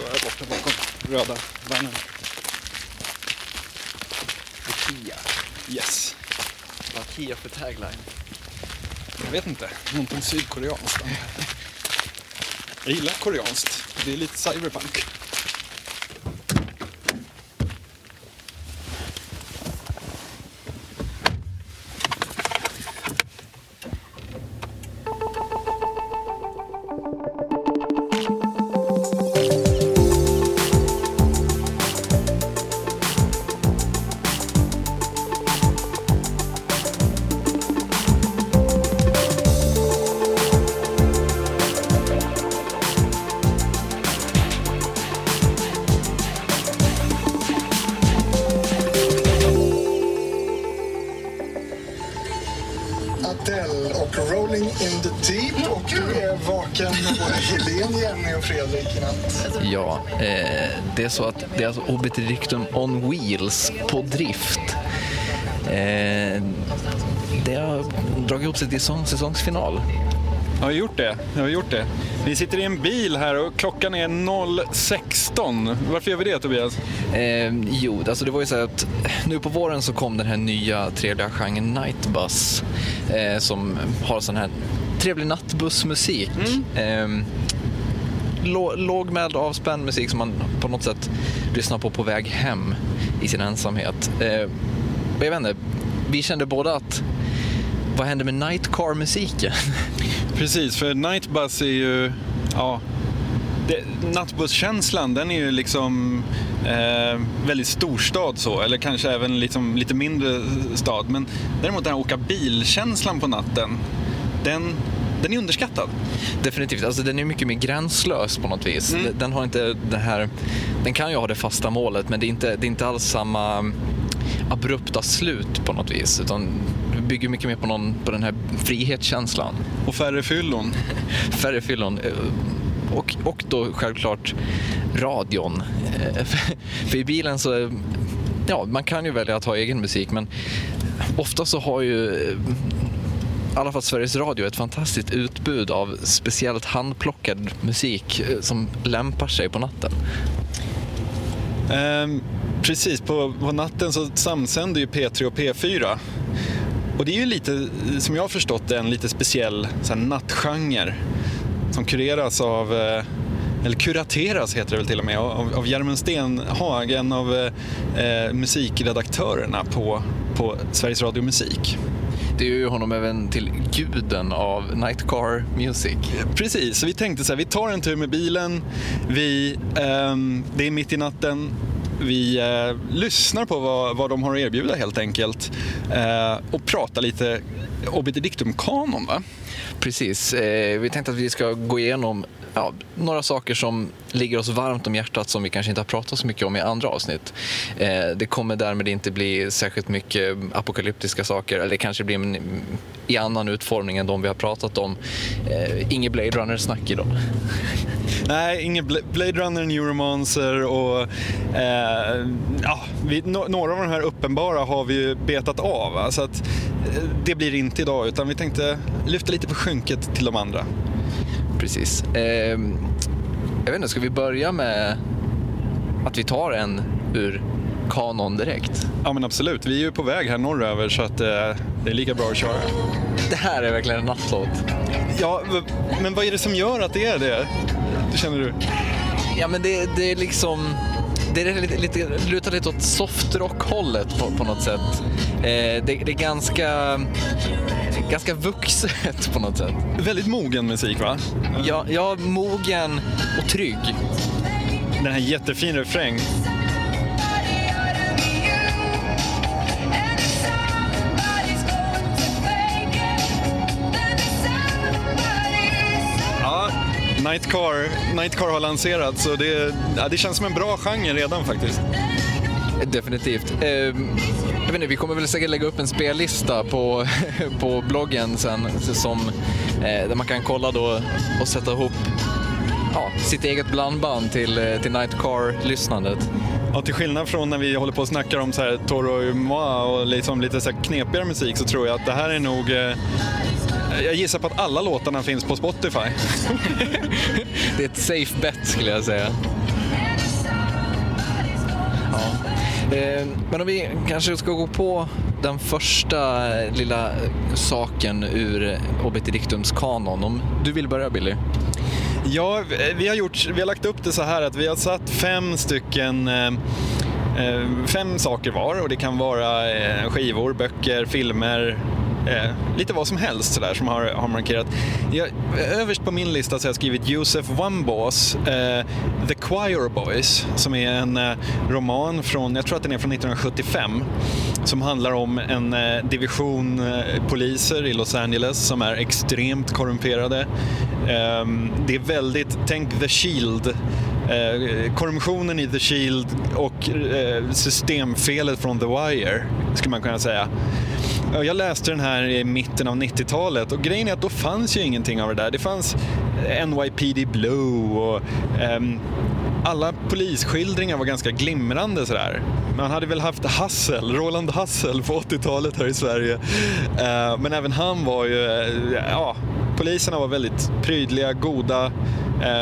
står här borta bakom röda vagnen. Kia. Yes. Vad har Kia för tagline? Jag vet inte, någonting sydkoreanskt. Jag gillar koreanskt, det är lite cyberpunk. Så att det är alltså Obiter on Wheels på drift. Eh, det har dragit ihop sig till sång, säsongsfinal. Jag har gjort det. Jag har gjort det. Vi sitter i en bil här och klockan är 0.16. Varför gör vi det Tobias? Eh, jo, alltså det var ju så att nu på våren så kom den här nya trevliga genren Nightbus eh, som har sån här trevlig nattbussmusik. Eh, lå- lågmäld avspänd musik som man på något sätt lyssna på på väg hem i sin ensamhet. Eh, jag vet inte, vi kände båda att vad händer med nightcar-musiken? Precis, för Nightbus är ju... Ja, nattbusskänslan, den är ju liksom eh, väldigt storstad så, eller kanske även liksom lite mindre stad. Men däremot den här åka bilkänslan på natten, den, den är underskattad. Definitivt, alltså den är mycket mer gränslös på något vis. Den- Den har inte det här, den kan ju ha det fasta målet men det är inte, det är inte alls samma abrupta slut på något vis utan bygger mycket mer på, någon, på den här frihetskänslan. Och färre fyllon. Färre fyllon och, och då självklart radion. Eh, för- i bilen så, ja man kan ju välja att ha egen musik men ofta så har ju i alla fall Sveriges Radio ett fantastiskt utbud av speciellt handplockad musik eh, som lämpar sig på natten. Ehm, precis, på, på natten så samsänder ju P3 och P4. Och det är ju lite, som jag har förstått det, en lite speciell så här, nattgenre som kureras av, eh, eller kurateras heter det väl till och med, av, av Järmen Stenhag, en av eh, eh, musikredaktörerna på, på Sveriges Radio Musik. Det är ju honom även till guden av Nightcar Music. Precis, så vi tänkte så här, vi tar en tur med bilen, vi, ehm, det är mitt i natten, vi eh, lyssnar på vad, vad de har att erbjuda helt enkelt eh, och pratar lite obiterdictum-kanon va? Precis. Eh, vi tänkte att vi ska gå igenom ja, några saker som ligger oss varmt om hjärtat som vi kanske inte har pratat så mycket om i andra avsnitt. Eh, det kommer därmed inte bli särskilt mycket apokalyptiska saker, eller det kanske blir en, i annan utformning än de vi har pratat om. Eh, inget Blade Runner-snack idag. Nej, ingen Blade Runner, Neuromancer och eh, ja, vi, no, några av de här uppenbara har vi ju betat av. va? Så att, eh, det blir inte idag utan vi tänkte lyfta lite på skynket till de andra. Precis. Eh, jag vet inte, ska vi börja med att vi tar en ur kanon direkt? Ja men absolut, vi är ju på väg här norröver så att eh, det är lika bra att köra. Det här är verkligen en nattlåt. Ja, men vad är det som gör att det är det? Det känner du? Ja, men det, det är liksom... Det är lite, lite, lutar lite åt softrock-hållet på, på något sätt. Eh, det, det är ganska, ganska vuxet på något sätt. Väldigt mogen musik va? Ja, ja, mogen och trygg. Den här jättefin refräng. Nightcar, Nightcar har lanserats så det, ja, det känns som en bra genre redan faktiskt. Definitivt. Eh, jag vet inte, vi kommer väl säkert lägga upp en spellista på, på bloggen sen som, eh, där man kan kolla då och sätta ihop ja, sitt eget blandband till, eh, till Nightcar-lyssnandet. Ja, till skillnad från när vi håller på och snackar om så här Toro y Moi och liksom lite så knepigare musik så tror jag att det här är nog eh, jag gissar på att alla låtarna finns på Spotify. Det är ett safe bet skulle jag säga. Ja. Eh, men om vi kanske ska gå på den första lilla saken ur Obitidictums kanon. Om du vill börja Billy? Ja, vi har, gjort, vi har lagt upp det så här att vi har satt fem stycken eh, eh fem saker var och det kan vara eh, skivor, böcker, filmer, Eh, lite vad som helst sådär som har, har markerat. Jag, överst på min lista så har jag skrivit Josef Wambos eh, The Choir Boys som är en eh, roman från, jag tror att den är från 1975 som handlar om en eh, division eh, poliser i Los Angeles som är extremt korrumperade. Ehm, det är väldigt, tänk The Shield eh, korruptionen i The Shield och eh, systemfelet från The Wire, skulle man kunna säga. Jag läste den här i mitten av 90-talet och grejen är att då fanns ju ingenting av det där. Det fanns eh, NYPD Blue och um, alla polisskildringar var ganska glimrande sådär. Man hade väl haft Hassel, Roland Hassel på 80-talet här i Sverige. Uh, men även han var ju, uh, ja, poliserna var väldigt prydliga, goda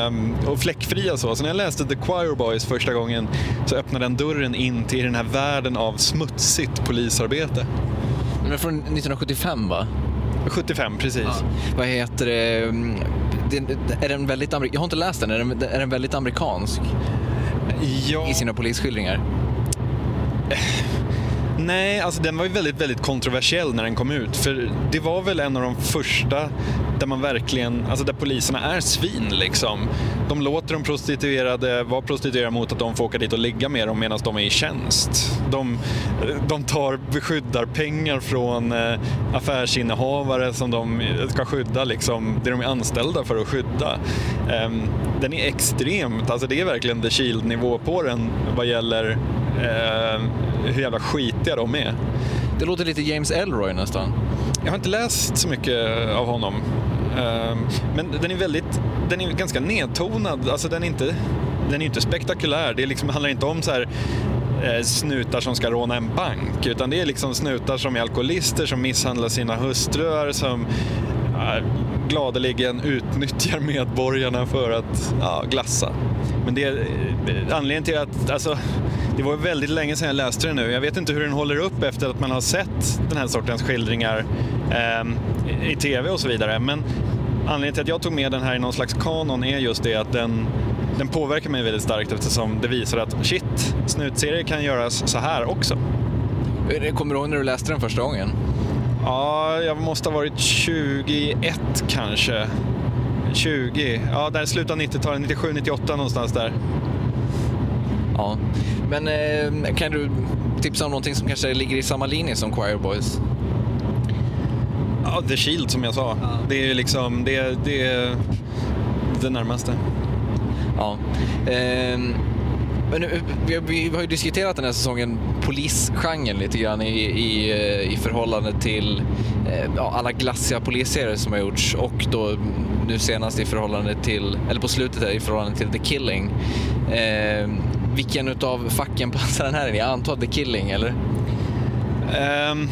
um, och fläckfria så. Så när jag läste The Choir Boys första gången så öppnade den dörren in till den här världen av smutsigt polisarbete. Men från 1975 va? 75, precis. Ja. Vad heter det? Är den väldigt amerikansk? Jag har inte läst den. Är den, är den väldigt amerikansk? Ja. I sina polisskildringar? Nej, alltså den var ju väldigt, väldigt kontroversiell när den kom ut. För det var väl en av de första där man verkligen, alltså där poliserna är svin liksom. De låter de prostituerade vara prostituerade mot att de får åka dit och ligga med dem medan de är i tjänst. De, de tar beskyddarpengar från eh, affärsinnehavare som de ska skydda, liksom, det de är anställda för att skydda. Ehm, den är extremt, alltså det är verkligen the shield-nivå på den vad gäller eh, hur jävla skitiga de är. Det låter lite James Elroy nästan. Jag har inte läst så mycket av honom. Ehm, men den är väldigt, den är ganska nedtonad. Alltså den är inte, den är inte spektakulär. Det liksom, handlar inte om så här eh, snutar som ska råna en bank utan det är liksom snutar som är alkoholister som misshandlar sina hustrur som gladeligen utnyttjar medborgarna för att ja, glassa. Men det är anledningen till att, alltså, det var väldigt länge sedan jag läste den nu. Jag vet inte hur den håller upp efter att man har sett den här sortens skildringar eh, i tv och så vidare. Men anledningen till att jag tog med den här i någon slags kanon är just det att den, den påverkar mig väldigt starkt eftersom det visar att shit, snutserier kan göras så här också. Kommer du ihåg när du läste den första gången? Ja, jag måste ha varit 21 kanske. 20, ja där slutet av 90-talet, 97, 98 någonstans där. Ja, men eh, kan du tipsa om någonting som kanske ligger i samma linje som Choir Boys? Ja, The Shield som jag sa. Ja. Det är liksom, det, det är det närmaste. Ja. Eh, men nu, vi, vi, har ju diskuterat den här säsongen polisgenren lite grann i, i, eh, i förhållande till eh, ja, alla glassiga polisserier som har gjorts och då nu senast i förhållande till, eller på slutet här, i förhållande till The Killing. Eh, vilken utav facken passar den här in Jag antar The Killing, eller? Um,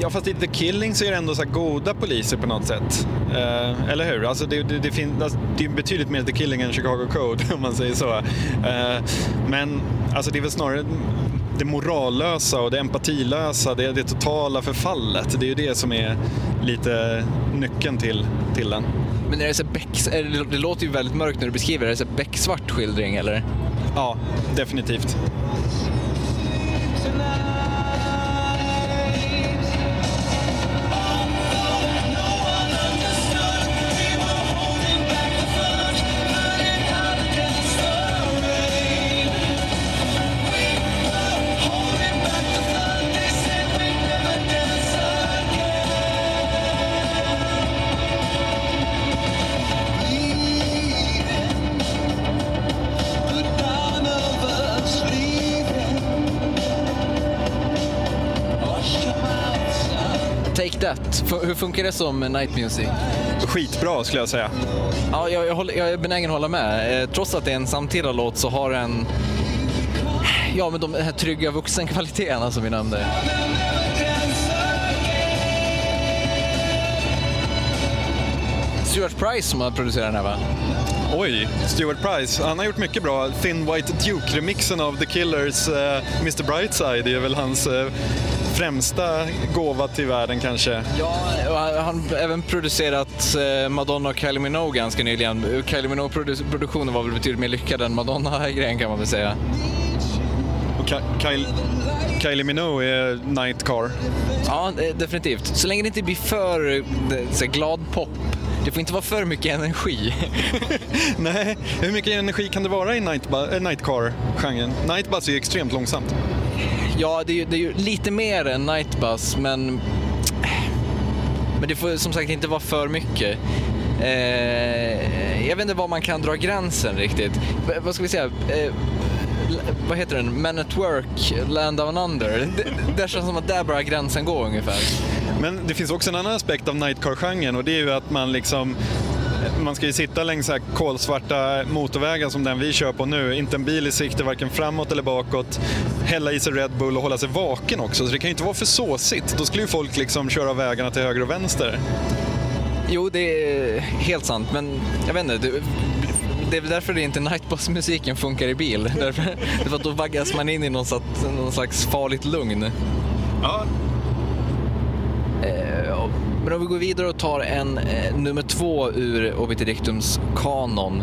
ja, fast i The Killing så är det ändå så goda poliser på något sätt. Uh, eller hur? Alltså det, det, det, fin, alltså det är betydligt mer The Killing än Chicago Code, om man säger så. Uh, men alltså det är väl snarare det morallösa och det empatilösa, det, det totala förfallet. Det är ju det som är lite nyckeln till, till den. Men är det, så beck, det, det låter ju väldigt mörkt när du beskriver det. Är det så becksvart skildring eller? Ja, definitivt. Hur funkar det som night music? Skitbra skulle jag säga. Ja, jag, jag, håller, jag är benägen att hålla med. Eh, trots att det är en samtida låt så har den ja, men de här trygga vuxenkvaliteterna som vi nämnde. Stuart Price som har producerat den här va? Oj, Stuart Price. Han har gjort mycket bra. Thin White Duke-remixen av The Killers uh, Mr Brightside är väl hans uh, främsta gåva till världen kanske. Ja, han har även producerat uh, Madonna och Kylie Minogue ganska nyligen. Kylie Minogue-produktionen var väl betydligt mer lyckad än Madonna-grejen kan man väl säga. Och Kyle, Kylie Minogue är Nightcar. Ja, definitivt. Så länge det inte blir för så glad pop det får inte vara för mycket energi. Nej, hur mycket energi kan det vara i Nightcar-genren? Nightbus är ju extremt långsamt. Ja, det är, ju, det är ju lite mer än Nightbus, men... Men det får som sagt inte vara för mycket. Eh, jag vet inte var man kan dra gränsen riktigt. V vad ska vi säga? Eh, vad heter den? Men at Work, Land of an Under. Det, det känns som att där börjar gränsen gå ungefär. Men det finns också en annan aspekt av Nightcar-genren och det är ju att man liksom man ska ju sitta längs så här kolsvarta motorvägar som den vi kör på nu. Inte en bil i sikte, varken framåt eller bakåt. Hälla i sig Red Bull och hålla sig vaken också. Så det kan ju inte vara för såsigt. Då skulle ju folk liksom köra vägarna till höger och vänster. Jo, det är helt sant. Men jag vet inte. Det, det är väl därför det inte Nightboss-musiken funkar i bil. Därför, därför att då vaggas man in i någon slags, någon slags farligt lugn. Ja, men om vi går vidare och tar en eh, nummer två ur Obitidictums kanon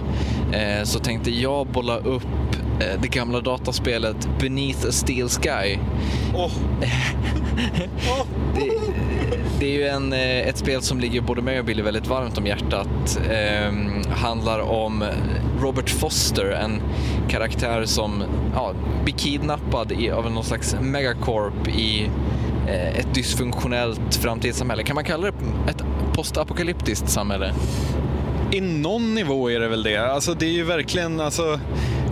eh, så tänkte jag bolla upp eh, det gamla dataspelet Beneath a Steel Sky. Oh. det, det, är ju en, eh, ett spel som ligger både mig och Billy väldigt varmt om hjärtat. Eh, handlar om Robert Foster, en karaktär som ja, blir kidnappad i, av någon slags megacorp i Eh, ett dysfunktionellt framtidssamhälle. Kan man kalla det ett postapokalyptiskt samhälle? I någon nivå är det väl det. Alltså det är ju verkligen, alltså,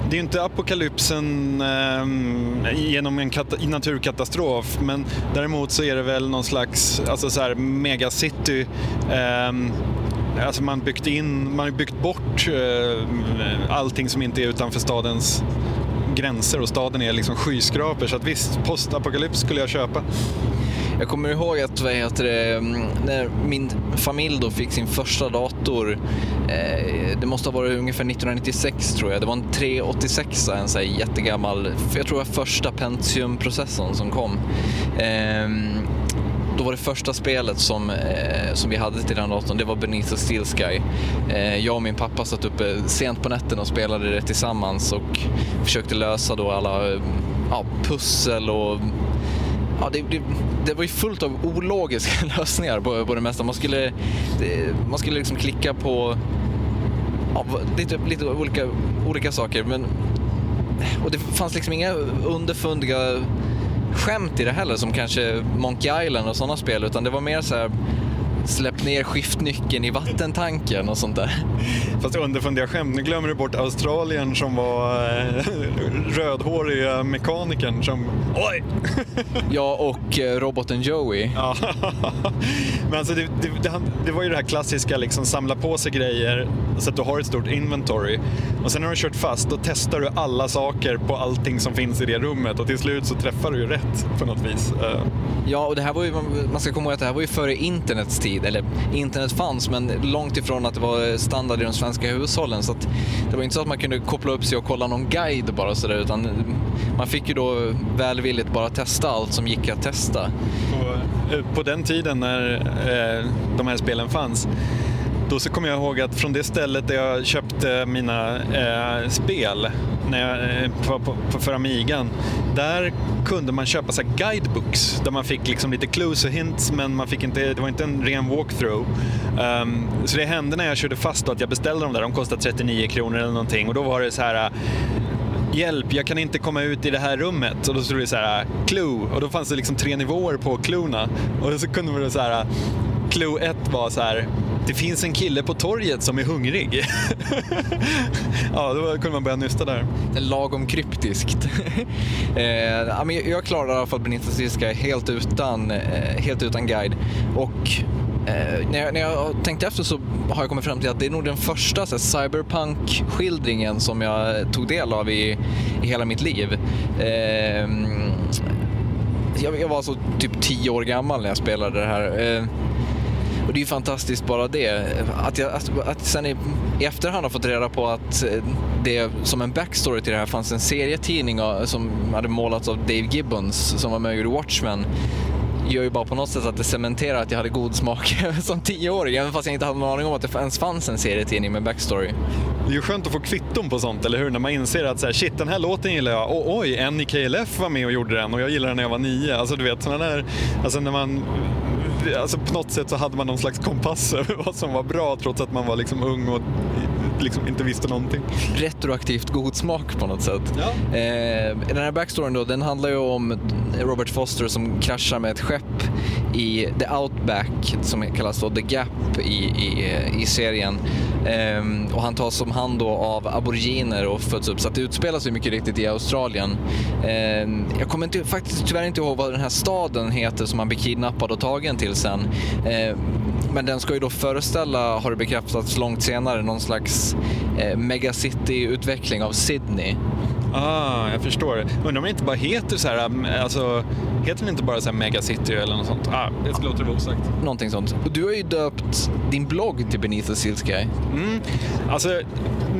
det är inte apokalypsen eh, genom en naturkatastrof, men däremot så är det väl någon slags alltså så här, megacity. Eh, alltså man, byggt in, man har byggt bort eh, allting som inte är utanför stadens gränser och staden är liksom skyskrapor. Så att visst, postapokalyps skulle jag köpa. Jag kommer ihåg att vad heter det, mm, när min familj då fick sin första dator, eh, det måste ha varit ungefär 1996 tror jag, det var en 386, en så här jättegammal, jag tror det var första Pentium-processorn som kom. Eh, då var det första spelet som, eh, som vi hade till den datorn, det var Beneath the Steel Sky. Eh, jag och min pappa satt uppe sent på nätterna och spelade det tillsammans och försökte lösa då alla eh, ja, pussel och Ja, det, det, det, var ju fullt av ologiska lösningar på, på det mesta. Man skulle, det, man skulle liksom klicka på ja, lite, typ lite olika, olika saker. Men, och det fanns liksom inga underfundiga skämt i det heller som kanske Monkey Island och sådana spel utan det var mer så här släpp ner skiftnyckeln i vattentanken och sånt där. Fast underfundiga skämt, nu glömmer du bort Australien som var eh, rödhåriga mekanikern som oj! ja, och eh, roboten Joey. Ja. Men alltså det, det, det, var ju det här klassiska liksom samla på sig grejer så att du har ett stort inventory. Och sen när du har kört fast, då testar du alla saker på allting som finns i det rummet och till slut så träffar du ju rätt på något vis. Eh. Ja, och det här var ju, man ska komma ihåg att det här var ju före internets tid tid, eller internet fanns men långt ifrån att det var standard i de svenska hushållen. Så det var inte så att man kunde koppla upp sig och kolla någon guide bara sådär utan man fick ju då välvilligt bara testa allt som gick att testa. På, eh, på den tiden när eh, de här spelen fanns då så kommer jag ihåg att från det stället där jag köpte mina eh, spel när jag, eh, på, på, på, för Amigan, där kunde man köpa så guidebooks där man fick liksom lite clues och hints men man fick inte, det var inte en ren walkthrough. Um, så det hände när jag körde fast att jag beställde dem där, de kostade 39 kronor eller någonting och då var det så här eh, hjälp, jag kan inte komma ut i det här rummet. Och då stod det så här, eh, clue. Och då fanns det liksom tre nivåer på cluena. Och så kunde man så här, eh, clue 1 var så här, det finns en kille på torget som är hungrig. ja, då kunde man börja nysta där. Lagom kryptiskt. eh, jag klarade i alla fall Benitez helt utan, eh, helt utan guide. Och eh, när, jag, när jag tänkte efter så har jag kommit fram till att det är nog den första cyberpunk-skildringen som jag tog del av i, i hela mitt liv. Eh, jag, jag, var alltså typ tio år gammal när jag spelade det här. Eh, och det är ju fantastiskt bara det. Att jag att, att sen i, i efterhand har fått reda på att eh, det som en backstory till det här fanns en serietidning eh, som hade målats av Dave Gibbons som var med och gjorde Watchmen gör ju bara på något sätt att det cementerar att jag hade god smak som tioåring, även fast jag inte hade någon aning om att det ens fanns en serietidning med backstory. Det är ju skönt att få kvitton på sånt, eller hur? När man inser att så här, shit, den här låten gillar jag. Och oj, en i KLF var med och gjorde den och jag gillade den när jag var nio. Alltså du vet, sådana där, alltså när man Alltså på något sätt så hade man någon slags kompass över vad som var bra trots att man var liksom ung och liksom inte visste någonting. Retroaktivt god smak på något sätt. Ja. Eh, den här backstoryn då, den handlar ju om Robert Foster som kraschar med ett skepp i The Outback som kallas då The Gap i, i, i serien. Ehm, och han tas som hand då av aboriginer och föds upp så att det utspelar sig mycket riktigt i Australien. Ehm, jag kommer inte, faktiskt tyvärr inte ihåg vad den här staden heter som han blir kidnappad och tagen till sen. Men den ska ju då föreställa, har det bekräftats långt senare, någon slags eh, megacity-utveckling av Sydney. Ah, jag förstår. Undrar om den inte bara heter så här, mm, alltså, heter den inte bara så här Megacity eller något sånt? Ah, det låter vara osagt. Någonting sånt. Och du har ju döpt din blogg till Beneath the Steel Sky. Mm. Alltså,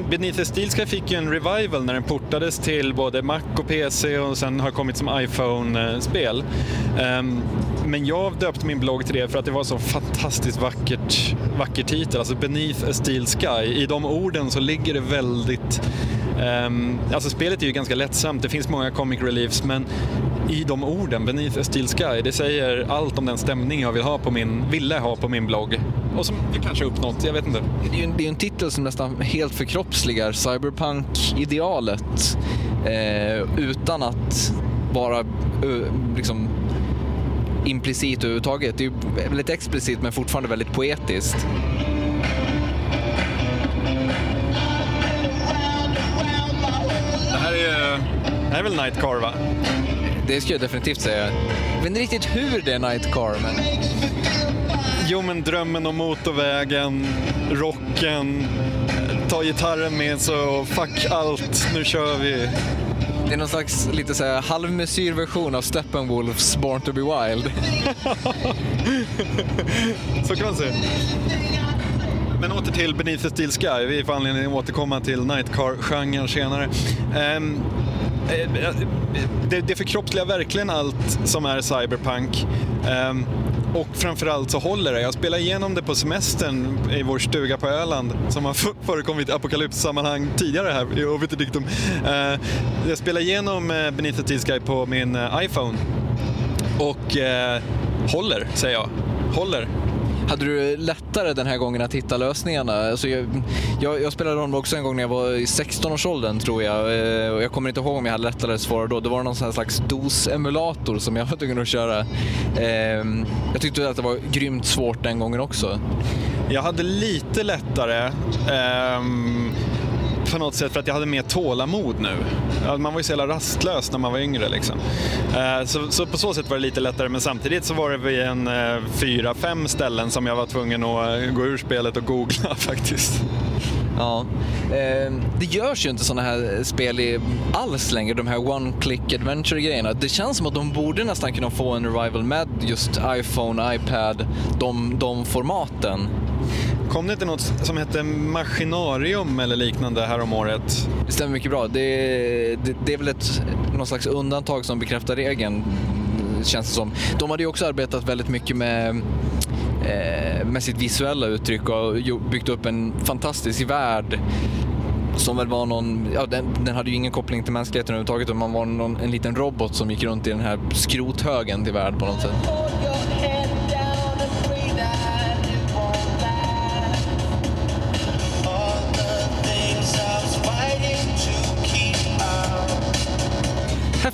Beneath the Steel Sky fick ju en revival när den portades till både Mac och PC och sen har kommit som iPhone-spel. Um, men jag döpte min blogg till det för att det var så fantastiskt vackert, vacker titel, alltså Beneath a Steel Sky. I de orden så ligger det väldigt Um, alltså spelet är ju ganska lättsamt, det finns många comic reliefs, men i de orden, Beneath a Steel Sky, det säger allt om den stämning jag vill ha på min, ville ha på min blogg. Och som jag kanske uppnått, jag vet inte. Det är ju en, det är en titel som nästan helt förkroppsligar cyberpunk-idealet eh, utan att vara liksom implicit överhuvudtaget. Det är ju väldigt explicit men fortfarande väldigt poetiskt. Är väl Nightcar va? Det skulle jag definitivt säga. Jag vet inte riktigt hur det är Nightcar, men... Jo, men drömmen om motorvägen, rocken, ta gitarren med så fuck allt, nu kör vi. Det är någon slags lite så här halvmesyrversion av Steppenwolfs Born to be Wild. så kan man säga. Men åter till Beneath the Steel Sky. Vi får anledning att återkomma till Nightcar-genren senare. Um, Eh, eh, det, det förkroppsligar verkligen allt som är cyberpunk. Um, och framförallt så håller det. Jag spelade igenom det på semestern i vår stuga på Öland som har förekommit i apokalypssammanhang tidigare här i Obiterdictum. Uh, eh, jag spelade igenom uh, Beneath Sky på min uh, iPhone och uh, håller, säger jag. Håller. Hade du lättare den här gången att hitta lösningarna? Alltså jag, jag, jag spelade om också en gång när jag var i 16-årsåldern tror jag. Eh, och jag kommer inte ihåg om jag hade lättare eller svårare då. Det var någon slags DOS-emulator som jag var tvungen att köra. Ehm, jag tyckte att det var grymt svårt den gången också. Jag hade lite lättare. Um på något sätt för att jag hade mer tålamod nu. Man var ju så jävla rastlös när man var yngre. Liksom. Eh, så, så, på så sätt var det lite lättare, men samtidigt så var det vid en eh, fyra, fem ställen som jag var tvungen att eh, gå ur spelet och googla faktiskt. Ja, ehm, det görs ju inte sådana här spel i alls längre, de här one-click adventure-grejerna. Det känns som att de borde nästan kunna få en revival med just iPhone, iPad, de, de formaten. Kom det inte något som hette Maskinarium eller liknande här om året? Det stämmer mycket bra. Det, det, det är väl ett, någon slags undantag som bekräftar regeln, känns det som. De hade ju också arbetat väldigt mycket med eh, med sitt visuella uttryck och byggt upp en fantastisk värld som väl var någon, ja den, den, hade ju ingen koppling till mänskligheten överhuvudtaget utan man var någon, en liten robot som gick runt i den här skrothögen till värld på något sätt.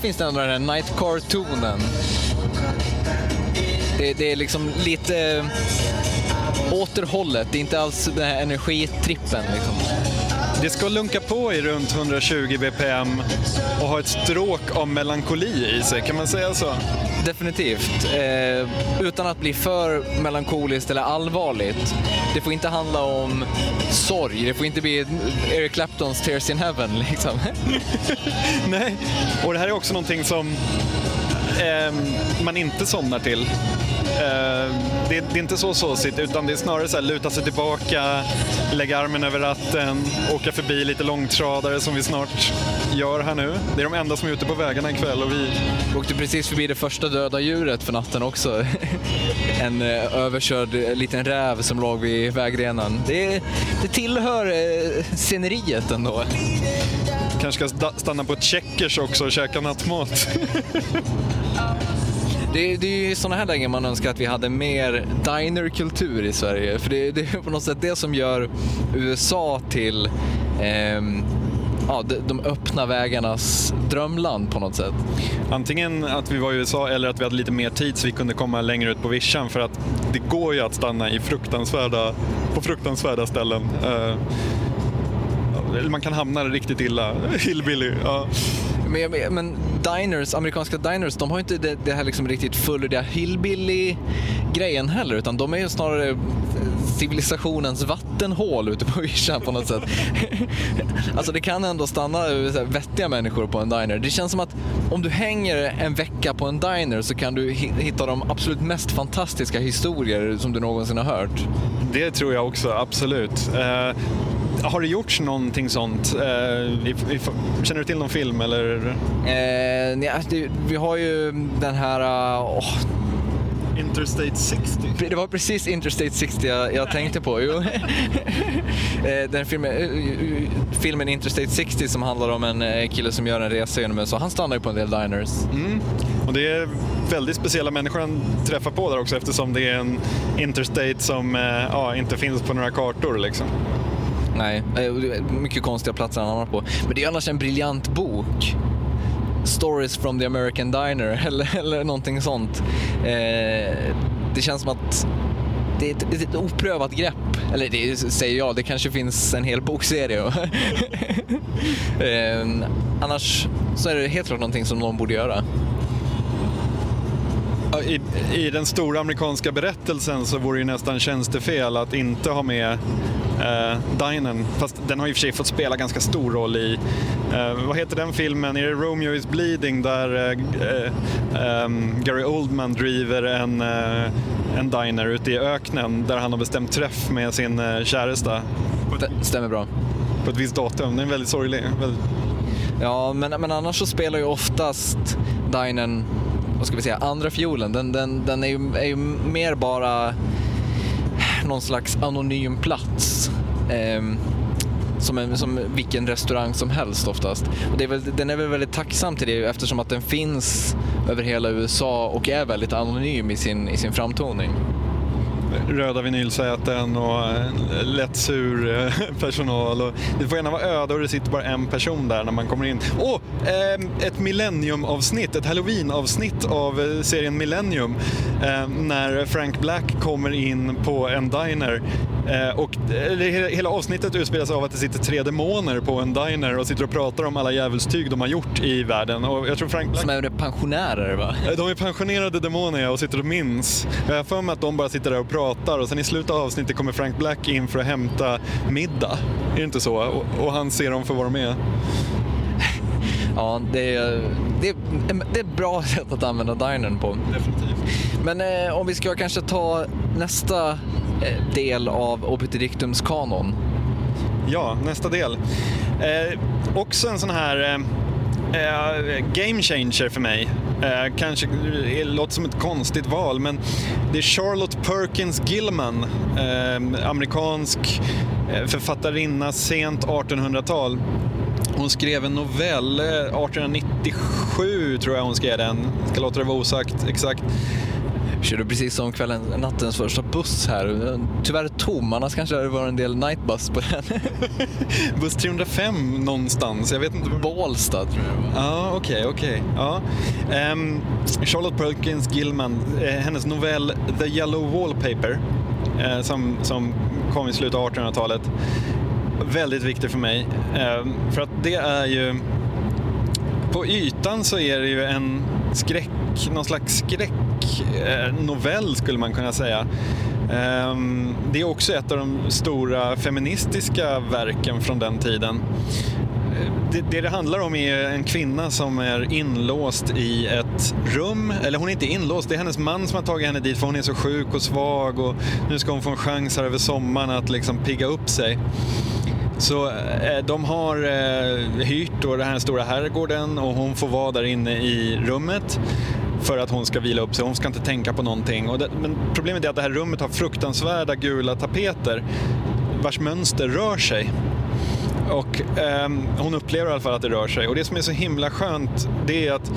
Finns det ändå den här Nightcar-tonen. Det, det, är liksom lite eh, återhållet, det är inte alls den här energitrippen. Liksom. Det ska lunka på i runt 120 bpm och ha ett stråk av melankoli i sig, kan man säga så? Definitivt. Eh, utan att bli för melankoliskt eller allvarligt. Det får inte handla om sorg, det får inte bli Eric Claptons Tears in Heaven liksom. Nej, och det här är också någonting som eh, man inte somnar till. Eh, det, är inte så såsigt utan det är snarare så här luta sig tillbaka, lägga armen över ratten, åka förbi lite långtradare som vi snart gör här nu. Det är de enda som är ute på vägarna ikväll och vi... Vi åkte precis förbi det första döda djuret för natten också. En eh, överkörd eh, liten räv som låg vid vägrenen. Det, det tillhör eh, sceneriet ändå. kanske ska sta- stanna på ett Checkers också och käka nattmat. Det, det är ju sådana här lägen man önskar att vi hade mer dinerkultur i Sverige. För det, det är på något sätt det som gör USA till eh, ja, de, de öppna vägarnas drömland på något sätt. Antingen att vi var i USA eller att vi hade lite mer tid så vi kunde komma längre ut på vischan för att det går ju att stanna i fruktansvärda, på fruktansvärda ställen. Eh, man kan hamna riktigt illa. Hillbilly. Ja. Men, men, diners, amerikanska diners, de har ju inte det, det här liksom riktigt fullödiga hillbilly-grejen heller, utan de är ju snarare civilisationens vattenhål ute på vischan på något sätt. alltså det kan ändå stanna eh, så här, vettiga människor på en diner. Det känns som att om du hänger en vecka på en diner så kan du hitta de absolut mest fantastiska historier som du någonsin har hört. Det tror jag också, absolut. Eh, har det gjorts någonting sånt? Eh, i, i, känner du till någon film eller? Eh, nja, det, vi har ju den här... Uh, åh, Interstate 60. Det var precis Interstate 60 jag, jag tänkte på. Jo. Eh, Den filmen, eh, filmen Interstate 60 som handlar om en kille som gör en resa genom USA. Han stannar ju på en del diners. Mm. Och det är väldigt speciella människor han träffar på där också eftersom det är en interstate som ja, inte finns på några kartor. Liksom. Nej, mycket konstiga platser han hamnar på. Men det är annars en briljant bok. Stories from the American Diner eller, eller någonting sånt. Eh, det känns som att det är ett, ett oprövat grepp. Eller det säger jag, det kanske finns en hel bokserie. eh, annars så är det helt klart någonting som någon borde göra. I, den stora amerikanska berättelsen så vore det ju nästan tjänstefel att inte ha med eh, dinern. Fast den har i och för sig fått spela ganska stor roll i, eh, vad heter den filmen? Är det Romeo is bleeding där eh, ehm, Gary Oldman driver en, eh, en diner ute i öknen där han har bestämt träff med sin eh, käresta Det stämmer bra. på ett visst datum. Den är väldigt sorglig. Väldigt... Ja, men, men annars så spelar ju oftast dinern, vad ska vi säga, andra fiolen. Den, den, den är, ju, är ju mer bara någon slags anonym plats. Eh, som, en, som vilken restaurang som helst oftast. Och det är väl, den är väl väldigt tacksam till det eftersom att den finns över hela USA och är väldigt anonym i sin, i sin framtoning röda vinylsäten och lätt sur eh, personal. Och det får gärna vara öde och det sitter bara en person där när man kommer in. Åh, eh, ett Millennium-avsnitt, ett Halloween-avsnitt av eh, serien Millennium. När Frank Black kommer in på en diner. Och hela- avsnittet utspelar sig av att det sitter tre demoner på en diner och sitter och pratar om alla djävulstyg de har gjort i världen. Och jag tror Frank Black Som är pensionärer va? De är pensionerade demoner ja, och sitter och minns. Jag har för mig att de bara sitter där och pratar och sen i slutet av avsnittet kommer Frank Black in för att hämta middag. Är det inte så? Och, och han ser dem för vad de är. Ja, det är, det, är, det är ett bra sätt att använda dinern på. Definitivt. Men eh, om vi ska kanske ta nästa eh, del av Obiterdictums kanon. Ja, nästa del. Eh, också en sån här eh, game changer för mig. Eh, kanske det låter som ett konstigt val, men det är Charlotte Perkins Gilman, eh, amerikansk eh, författarinna sent 1800-tal. Hon skrev en novell, eh, 1897 tror jag hon skrev den. Jag Ska låta det vara osagt exakt. Kör du precis som kvällen, nattens första buss här. Tyvärr tom, annars kanske det var en del nightbus på den. Buss 305 någonstans, jag vet inte. Bålsta tror jag. Ja, okej, okej. Ja. Ehm, Charlotte Perkins Gilman, eh, hennes novell The Yellow Wallpaper, eh, som, som kom i slutet av 1800-talet, väldigt viktig för mig. Ehm, för att det är ju... På ytan så är det ju en skräck, någon slags Eh, novell skulle man kunna säga. Ehm, det är också ett av de stora feministiska verken från den tiden. Eh, det, det det handlar om är en kvinna som är inlåst i ett rum, eller hon är inte inlåst, det är hennes man som har tagit henne dit för hon är så sjuk och svag och nu ska hon få en chans här över sommaren att liksom pigga upp sig. Så eh, de har hyrt då den här stora herrgården och hon får vara där inne i rummet för att hon ska vila upp sig. Hon ska inte tänka på någonting. Och det, men problemet är att det här rummet har fruktansvärda gula tapeter vars mönster rör sig. Och eh, hon upplever i alla fall att det rör sig. Och det som är så himla skönt det är att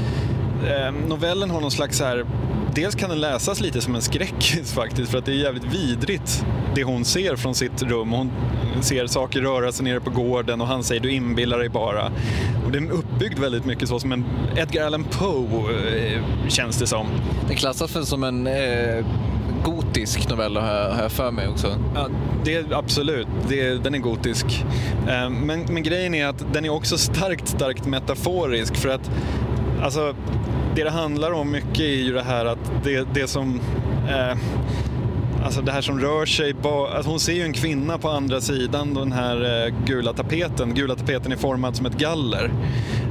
eh, novellen har någon slags så här Dels kan den läsas lite som en skräckis faktiskt för att det är jävligt vidrigt det hon ser från sitt rum. Hon ser saker röra sig nere på gården och han säger du inbillar dig bara. Och det är uppbyggd väldigt mycket så som en Edgar Allan Poe eh, känns det som. Det klassas väl som en eh, gotisk novell har jag för mig också. Ja, det är, absolut, det, den är gotisk. Eh, men, men grejen är att den är också starkt, starkt metaforisk för att alltså, det det handlar om mycket är ju det här att det, det som eh, Alltså det här som rör sig, alltså hon ser ju en kvinna på andra sidan den här eh, gula tapeten. Gula tapeten är formad som ett galler.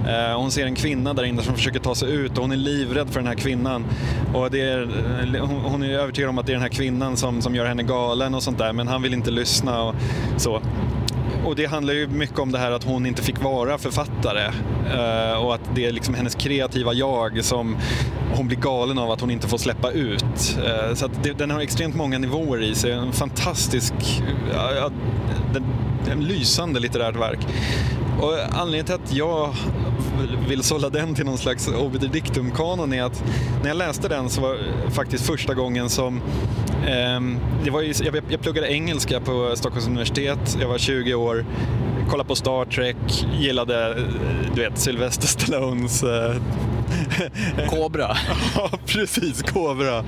Eh, hon ser en kvinna där inne som försöker ta sig ut och hon är livrädd för den här kvinnan. Och det är, hon är övertygad om att det är den här kvinnan som, som gör henne galen och sånt där men han vill inte lyssna och så och det handlar ju mycket om det här att hon inte fick vara författare eh, och att det är liksom hennes kreativa jag som hon blir galen av att hon inte får släppa ut. Eh, så det, den har extremt många nivåer i sig. En fantastisk, eh, ja, den, en lysande litterärt verk. Och anledningen till att jag vill sålla den till någon slags obiter dictum-kanon är att när jag läste den så var faktiskt första gången som eh, det var ju, jag, jag pluggade engelska på Stockholms universitet, jag var 20 år, kollade på Star Trek, gillade du vet Sylvester Stallones eh, Cobra. ja, precis. Cobra.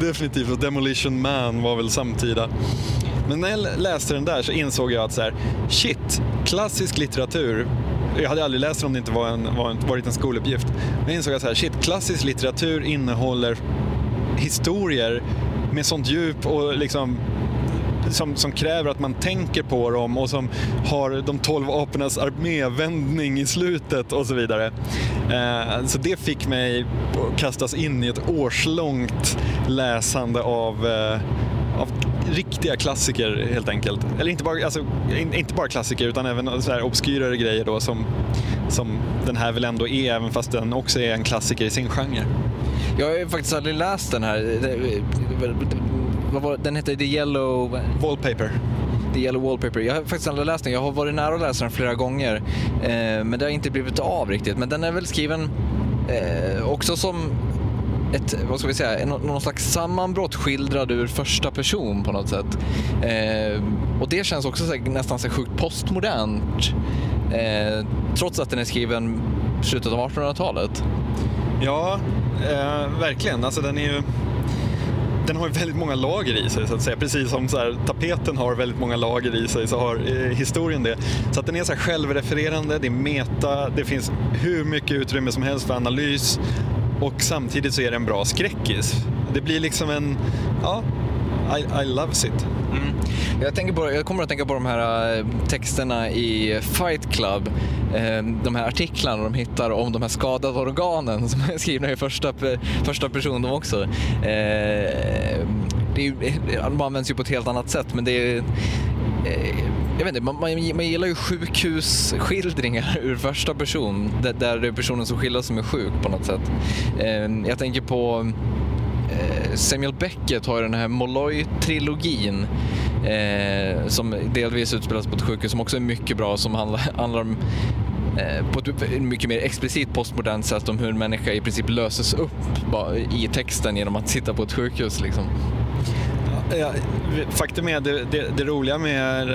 Definitivt. Och Demolition Man var väl samtida. Men när jag läste den där så insåg jag att så här, shit, klassisk litteratur jag hade aldrig läst den om det inte var en, var en, varit en skoluppgift. Men jag insåg att så här, shit, klassisk litteratur innehåller historier med sånt djup och liksom som, som, kräver att man tänker på dem och som har de tolv apornas armévändning i slutet och så vidare. Eh, så det fick mig att kastas in i ett årslångt läsande av, eh, av riktiga klassiker helt enkelt. Eller inte bara, alltså, inte bara klassiker utan även så här obskyrare grejer då som, som den här väl ändå är även fast den också är en klassiker i sin genre. Jag har faktiskt aldrig läst den här. Den heter The Yellow... Wallpaper. The Yellow Wallpaper. Jag har faktiskt aldrig läst den. Jag har varit nära att läsa den flera gånger. Eh, men det har inte blivit av riktigt. Men den är väl skriven eh, också som ett, vad ska vi säga, någon slags sammanbrott skildrad ur första person på något sätt. Eh, och det känns också så, nästan så sjukt postmodernt. Eh, trots att den är skriven i slutet av 1800-talet. Ja, eh, verkligen. Alltså den är ju den har väldigt många lager i sig så att säga. Precis som så här, tapeten har väldigt många lager i sig så har eh, historien det. Så att den är så här självrefererande, det är meta, det finns hur mycket utrymme som helst för analys och samtidigt så är det en bra skräckis. Det blir liksom en, ja, I, I loves it. Mm. Jag, tänker på, jag kommer att tänka på de här eh, texterna i Fight Club. Eh, de här artiklarna de hittar om de här skadade organen som är skrivna i första, första person de också. Eh, det är, de används ju på ett helt annat sätt men det är jag vet inte, man, man, man gillar ju sjukhusskildringar ur första person, där, där det är personen som skildras som är sjuk på något sätt. Eh, jag tänker på eh, Samuel Beckett har ju den här Molloy-trilogin eh, som delvis utspelas på ett sjukhus som också är mycket bra, som handlar, handlar om eh, på ett mycket mer explicit postmodernt sätt om hur en människa i princip löses upp i texten genom att sitta på ett sjukhus. Liksom. Ja, faktum är det, det, det, roliga med,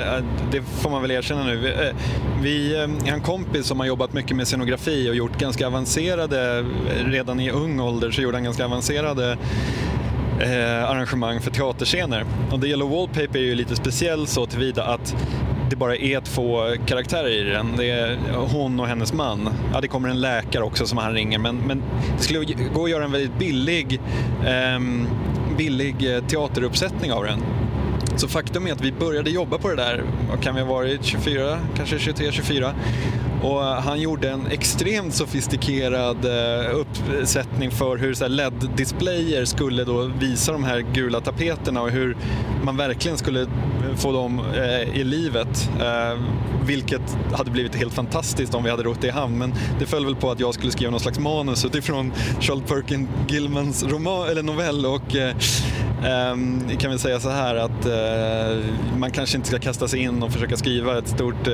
det får man väl erkänna nu, vi, eh, vi jag har en kompis som har jobbat mycket med scenografi och gjort ganska avancerade, redan i ung ålder så gjorde han ganska avancerade eh, arrangemang för teaterscener. Och The Yellow Wallpaper är ju lite speciell så tillvida att det bara är två karaktärer i den. Det är hon och hennes man. Ja, det kommer en läkare också som han ringer, men, men det skulle gå att göra en väldigt billig eh, billig eh, teateruppsättning av den. Så faktum är att vi började jobba på det där, vad kan vi ha varit, 24, kanske 23, 24. Och eh, han gjorde en extremt sofistikerad eh, uppsättning för hur LED-displayer skulle då visa de här gula tapeterna och hur man verkligen skulle få dem eh, i livet. Vilket hade blivit helt fantastiskt om vi hade rott det i hamn. Men det föll väl på att jag skulle skriva någon slags manus utifrån Charles Perkin Gilmans roman, eller novell och eh, ehm, kan väl säga så här att man kanske inte ska kasta sig in och försöka skriva ett stort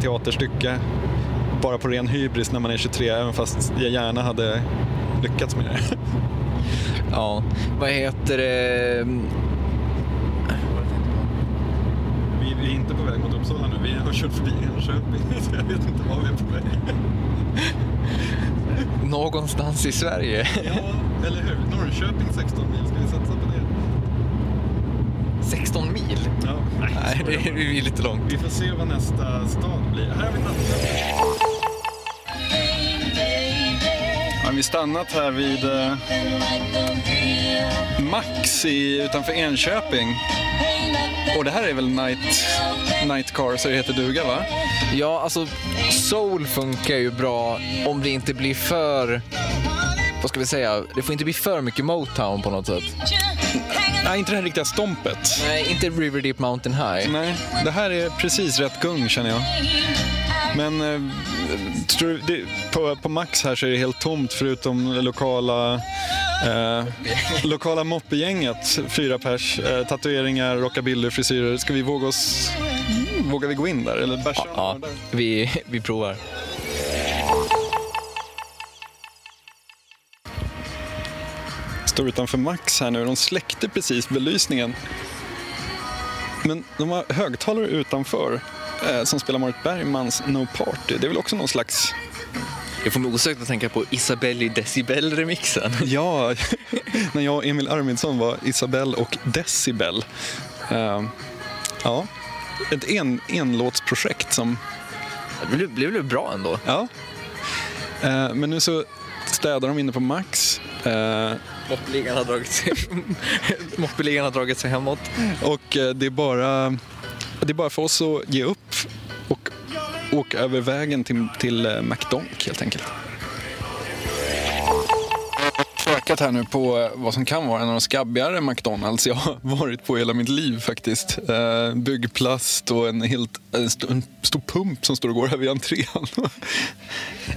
teaterstycke bara på ren hybris när man är 23, även fast jag gärna hade lyckats med det. Ja, vad heter det? Vi, vi är inte på väg mot Uppsala nu, vi har kört förbi Enköping, så jag vet inte var vi är på väg. Någonstans i Sverige. Ja, eller hur? Norrköping 16 mil, ska vi satsa på det? 16 mil? Ja, nej, det är är lite långt. Vi får se vad nästa stad blir. Här har vi nattklubb. Ja, vi stannat här vid eh, Max i, utanför Enköping. Och det här är väl Night, night Car, så det heter duga va? Ja, alltså soul funkar ju bra om det inte blir för... Vad ska vi säga? Det får inte bli för mycket Motown på något sätt. Nej, inte det här riktiga stompet. Nej, inte River Deep Mountain High. Nej, det här är precis rätt gung känner jag. Men eh, tror du, det, på, på Max här så är det helt tomt förutom lokala eh, lokala moppegänget. Fyra pers, eh, tatueringar, rockabilly, frisyrer. Ska vi våga oss... Vågar vi gå in där eller bärsa Ja, där? vi, vi provar. Står utanför Max här nu. De släckte precis belysningen. Men de har högtalare utanför som spelar Marit Bergmans No Party. Det är väl också någon slags... Jag får mig osökt att tänka på Isabelle i Decibel-remixen. Ja, när jag och Emil Arvidsson var Isabelle och Decibel. Eh, ja, ett en, enlåtsprojekt som... Det blev, blev väl bra ändå? Ja. Eh, men nu så städar de inne på Max. Eh, Moppeligan har dragit sig, har dragit sig hemåt. Och eh, det är bara, det är bara för oss att ge upp och åka över vägen till, till eh, McDonk helt enkelt. Sökat här nu på eh, vad som kan vara en av de skabbigare McDonalds jag har varit på hela mitt liv faktiskt. Eh, byggplast och en, helt, en, st- en stor pump som står och går här vid entrén.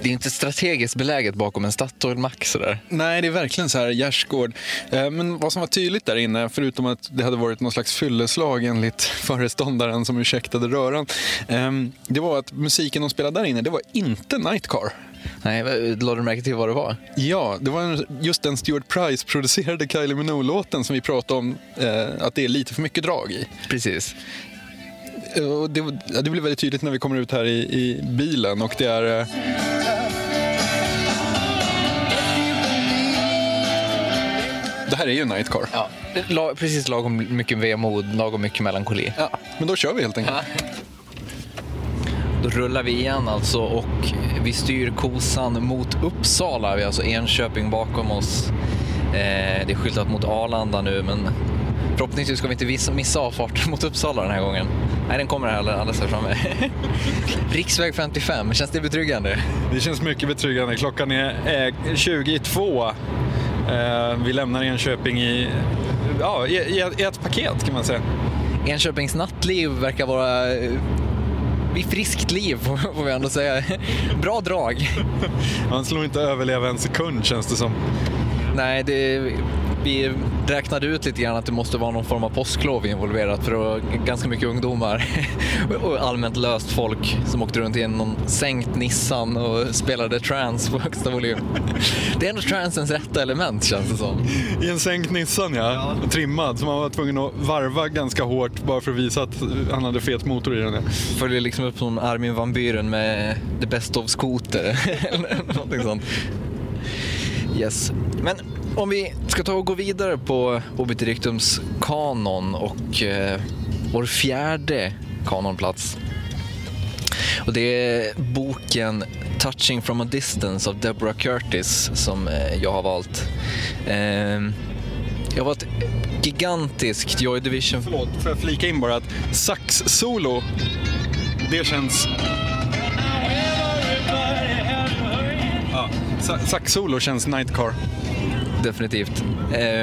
Det är inte strategiskt beläget bakom en Statoil Max sådär. Nej, det är verkligen så här gärdsgård. Eh, Men vad som var tydligt där inne, förutom att det hade varit någon slags fylleslag enligt föreståndaren som ursäktade röran, eh, det var att musiken de spelade där inne, det var inte Nightcar. Nej, lade du märke till vad det var? Ja, det var en- just den Stuart Price-producerade Kylie Minogue-låten som vi pratade om eh, att det är lite för mycket drag i. Precis. Eh, Och det, ja, det blir väldigt tydligt när vi kommer ut här i, i bilen och det är... Eh, det här är ju Nightcar. Ja, precis lagom mycket vemod, lagom mycket melankoli. Ja, men då kör vi helt enkelt. Då rullar vi igen alltså och vi styr kosan mot Uppsala. Vi har alltså Enköping bakom oss. Eh, det är skyltat mot Arlanda nu men förhoppningsvis ska vi inte missa avfarten mot Uppsala den här gången. Nej, den kommer här alldeles här framme. Riksväg 55, känns det betryggande? Det känns mycket betryggande. Klockan är eh, 22. Eh, vi lämnar Enköping i, ja, i ett paket kan man säga. Enköpings nattliv verkar vara eh, vid friskt liv får vi ändå säga. Bra drag. Man slår inte överleva en sekund känns det som. Nej, det, vi räknade ut lite grann att det måste vara någon form av påsklov involverat för det var ganska mycket ungdomar och allmänt löst folk som åkte runt i någon sänkt Nissan och spelade trance på högsta volym. Det är ändå transens rätta element känns det som. I en sänkt Nissan ja, trimmad. Så man var tvungen att varva ganska hårt bara för att visa att han hade fet motor i den. ja. Följer liksom upp som Armin van Buren med The Best of Scooter eller någonting sånt. Yes. Men om vi ska ta och gå vidare på Obitirictums kanon och eh, vår fjärde kanonplats. Och det är boken Touching from a distance av Deborah Curtis som eh, jag har valt. Eh, jag var ett gigantiskt Joy Division Förlåt, får jag flika in bara att sax-solo, det känns... Saxsolo känns Nightcar. Definitivt.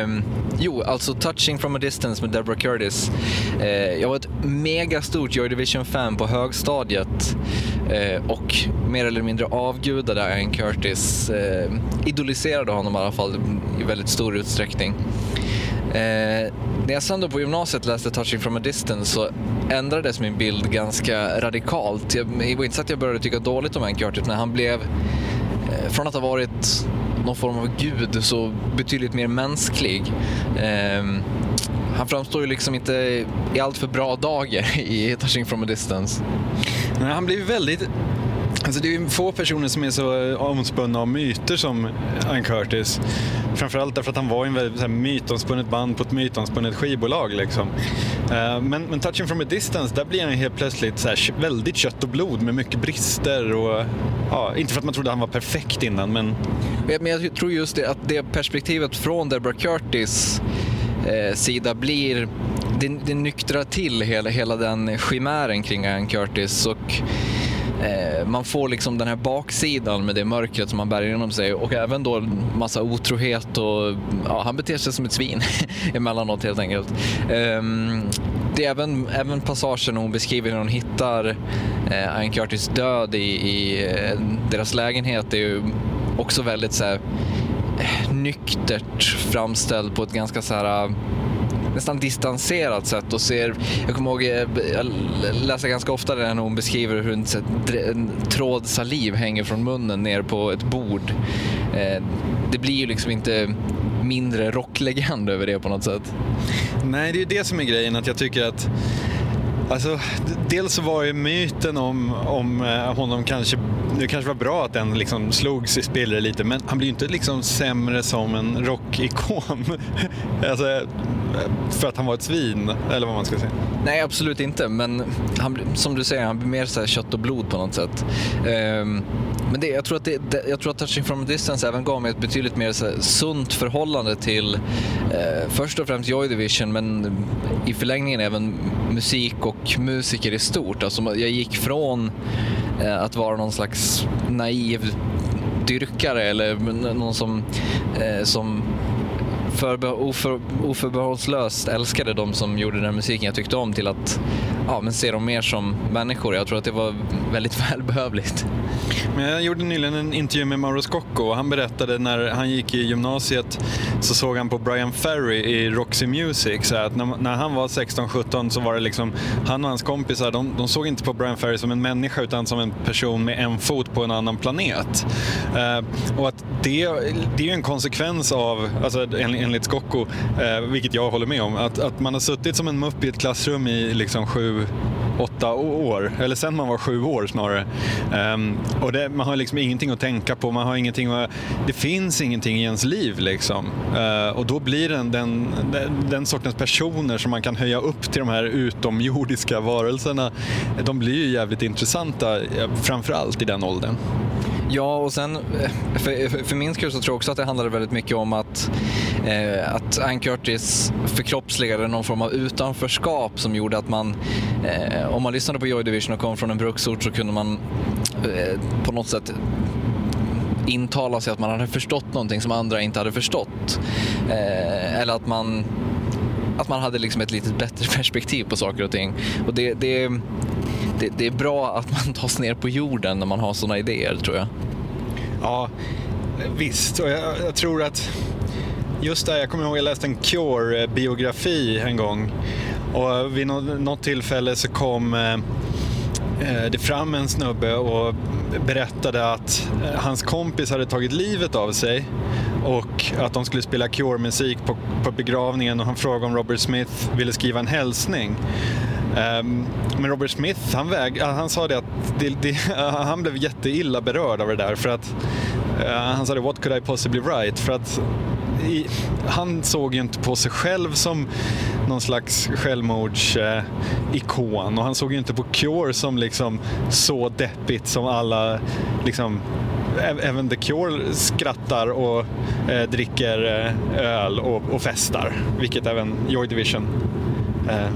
Um, jo, alltså Touching from a distance med Deborah Curtis. Uh, jag var ett megastort Joy Division-fan på högstadiet uh, och mer eller mindre avgudade Ian Curtis. Uh, idoliserade honom i alla fall i väldigt stor utsträckning. Eh, när jag sen då på gymnasiet läste Touching from a distance så ändrades min bild ganska radikalt. Jag, det var inte så att jag började tycka dåligt om Ian Curtis, men han blev Eh, från att ha varit någon form av gud så betydligt mer mänsklig. Eh, han framstår ju liksom inte i allt för bra dagar i Touching from a distance. Nej, han blir väldigt Alltså det är få personer som är så omspunna av myter som Ann Curtis. Framförallt därför att han var en väldigt här, mytomspunnet band på ett mytomspunnet skivbolag. Liksom. Eh, men, men Touching from a distance, där blir han helt plötsligt så här, väldigt kött och blod med mycket brister. Och, ja, inte för att man trodde han var perfekt innan, men... Men jag tror just det, att det perspektivet från Deborah Curtis eh, sida blir det, det nyktrar till hela, hela den chimären kring Ann Curtis och eh, man får liksom den här baksidan med det mörkret som han bär inom sig och även då massa otrohet och ja, han beter sig som ett svin emellanåt helt enkelt. Eh, det är även, även passagen hon beskriver när hon hittar eh, Ian Curtis död i, i eh, deras lägenhet är ju också väldigt så här, eh, nyktert framställd på ett ganska så här nästan distanserat sätt och ser, jag kommer ihåg, eh, jag läser ganska ofta när hon beskriver hur en, en tråd saliv hänger från munnen ner på ett bord. Eh, det blir ju liksom inte mindre rocklegend över det på något sätt. Nej, det är ju det som är grejen, att jag tycker att Alltså, dels så var ju myten om, om eh, honom kanske, det kanske var bra att den liksom slogs i spillror lite, men han blir ju inte liksom sämre som en rockikon. alltså, eh, för att han var ett svin, eller vad man ska säga. Nej, absolut inte, men han, som du säger, han blir mer så kött och blod på något sätt. Um, men det, jag, tror att det, det, jag tror att Touching from a distance även gav mig ett betydligt mer så sunt förhållande till eh, först och främst Joy Division, men i förlängningen även musik och musiker i stort. Alltså, jag gick från Eh, att vara någon slags naiv dyrkare eller någon som, eh, som som oför, oförbehållslöst älskade de som gjorde den musiken jag tyckte om till att ja, men se dem mer som människor. Jag tror att det var väldigt välbehövligt. Men jag gjorde nyligen en intervju med Mauro Scocco och han berättade när han gick i gymnasiet så såg han på Brian Ferry i Roxy Music. Så att när, när han var 16-17 så var det liksom, han och hans kompisar, de, de, såg inte på Brian Ferry som en människa utan som en person med en fot på en annan planet. Uh, och att det, det är ju en konsekvens av, alltså enligt Scocco, eh, vilket jag håller med om, att, att man har suttit som en mupp i ett klassrum i liksom sju åtta år, eller sen man var sju år snarare. Um, och det, man har liksom ingenting att tänka på, man har ingenting att, det finns ingenting i ens liv. Liksom. Uh, och då blir den, den, den, den, sortens personer som man kan höja upp till de här utomjordiska varelserna, de blir ju jävligt intressanta, framförallt i den åldern. Ja, och sen eh, för, för min skull så tror jag också att det handlade väldigt mycket om att, eh, att Ann Curtis förkroppsligade någon form av utanförskap som gjorde att man, eh, om man lyssnade på Joy Division och kom från en bruksort så kunde man eh, på något sätt intala sig att man hade förstått någonting som andra inte hade förstått. Eh, eller att man att man hade liksom ett lite bättre perspektiv på saker och ting. Och det, det, det, det är bra att man tas ner på jorden när man har sådana idéer, tror jag. Ja, visst. Och jag, jag tror att just det, jag kommer ihåg att jag läste en Cure-biografi en gång. Och vid något tillfälle så kom eh, eh, det fram en snubbe och berättade att eh, hans kompis hade tagit livet av sig och att de skulle spela Cure-musik på, på begravningen och han frågade om Robert Smith ville skriva en hälsning. Um, men Robert Smith, han, väg, han sa det att det, det, han blev jätteilla berörd av det där för att uh, han sa det, what could I possibly write? För att i, han såg ju inte på sig själv som någon slags självmordsikon och han såg ju inte på Cure som liksom så deppigt som alla liksom även The Cure skrattar och eh, dricker eh, öl och, och festar, vilket även Joy Division eh,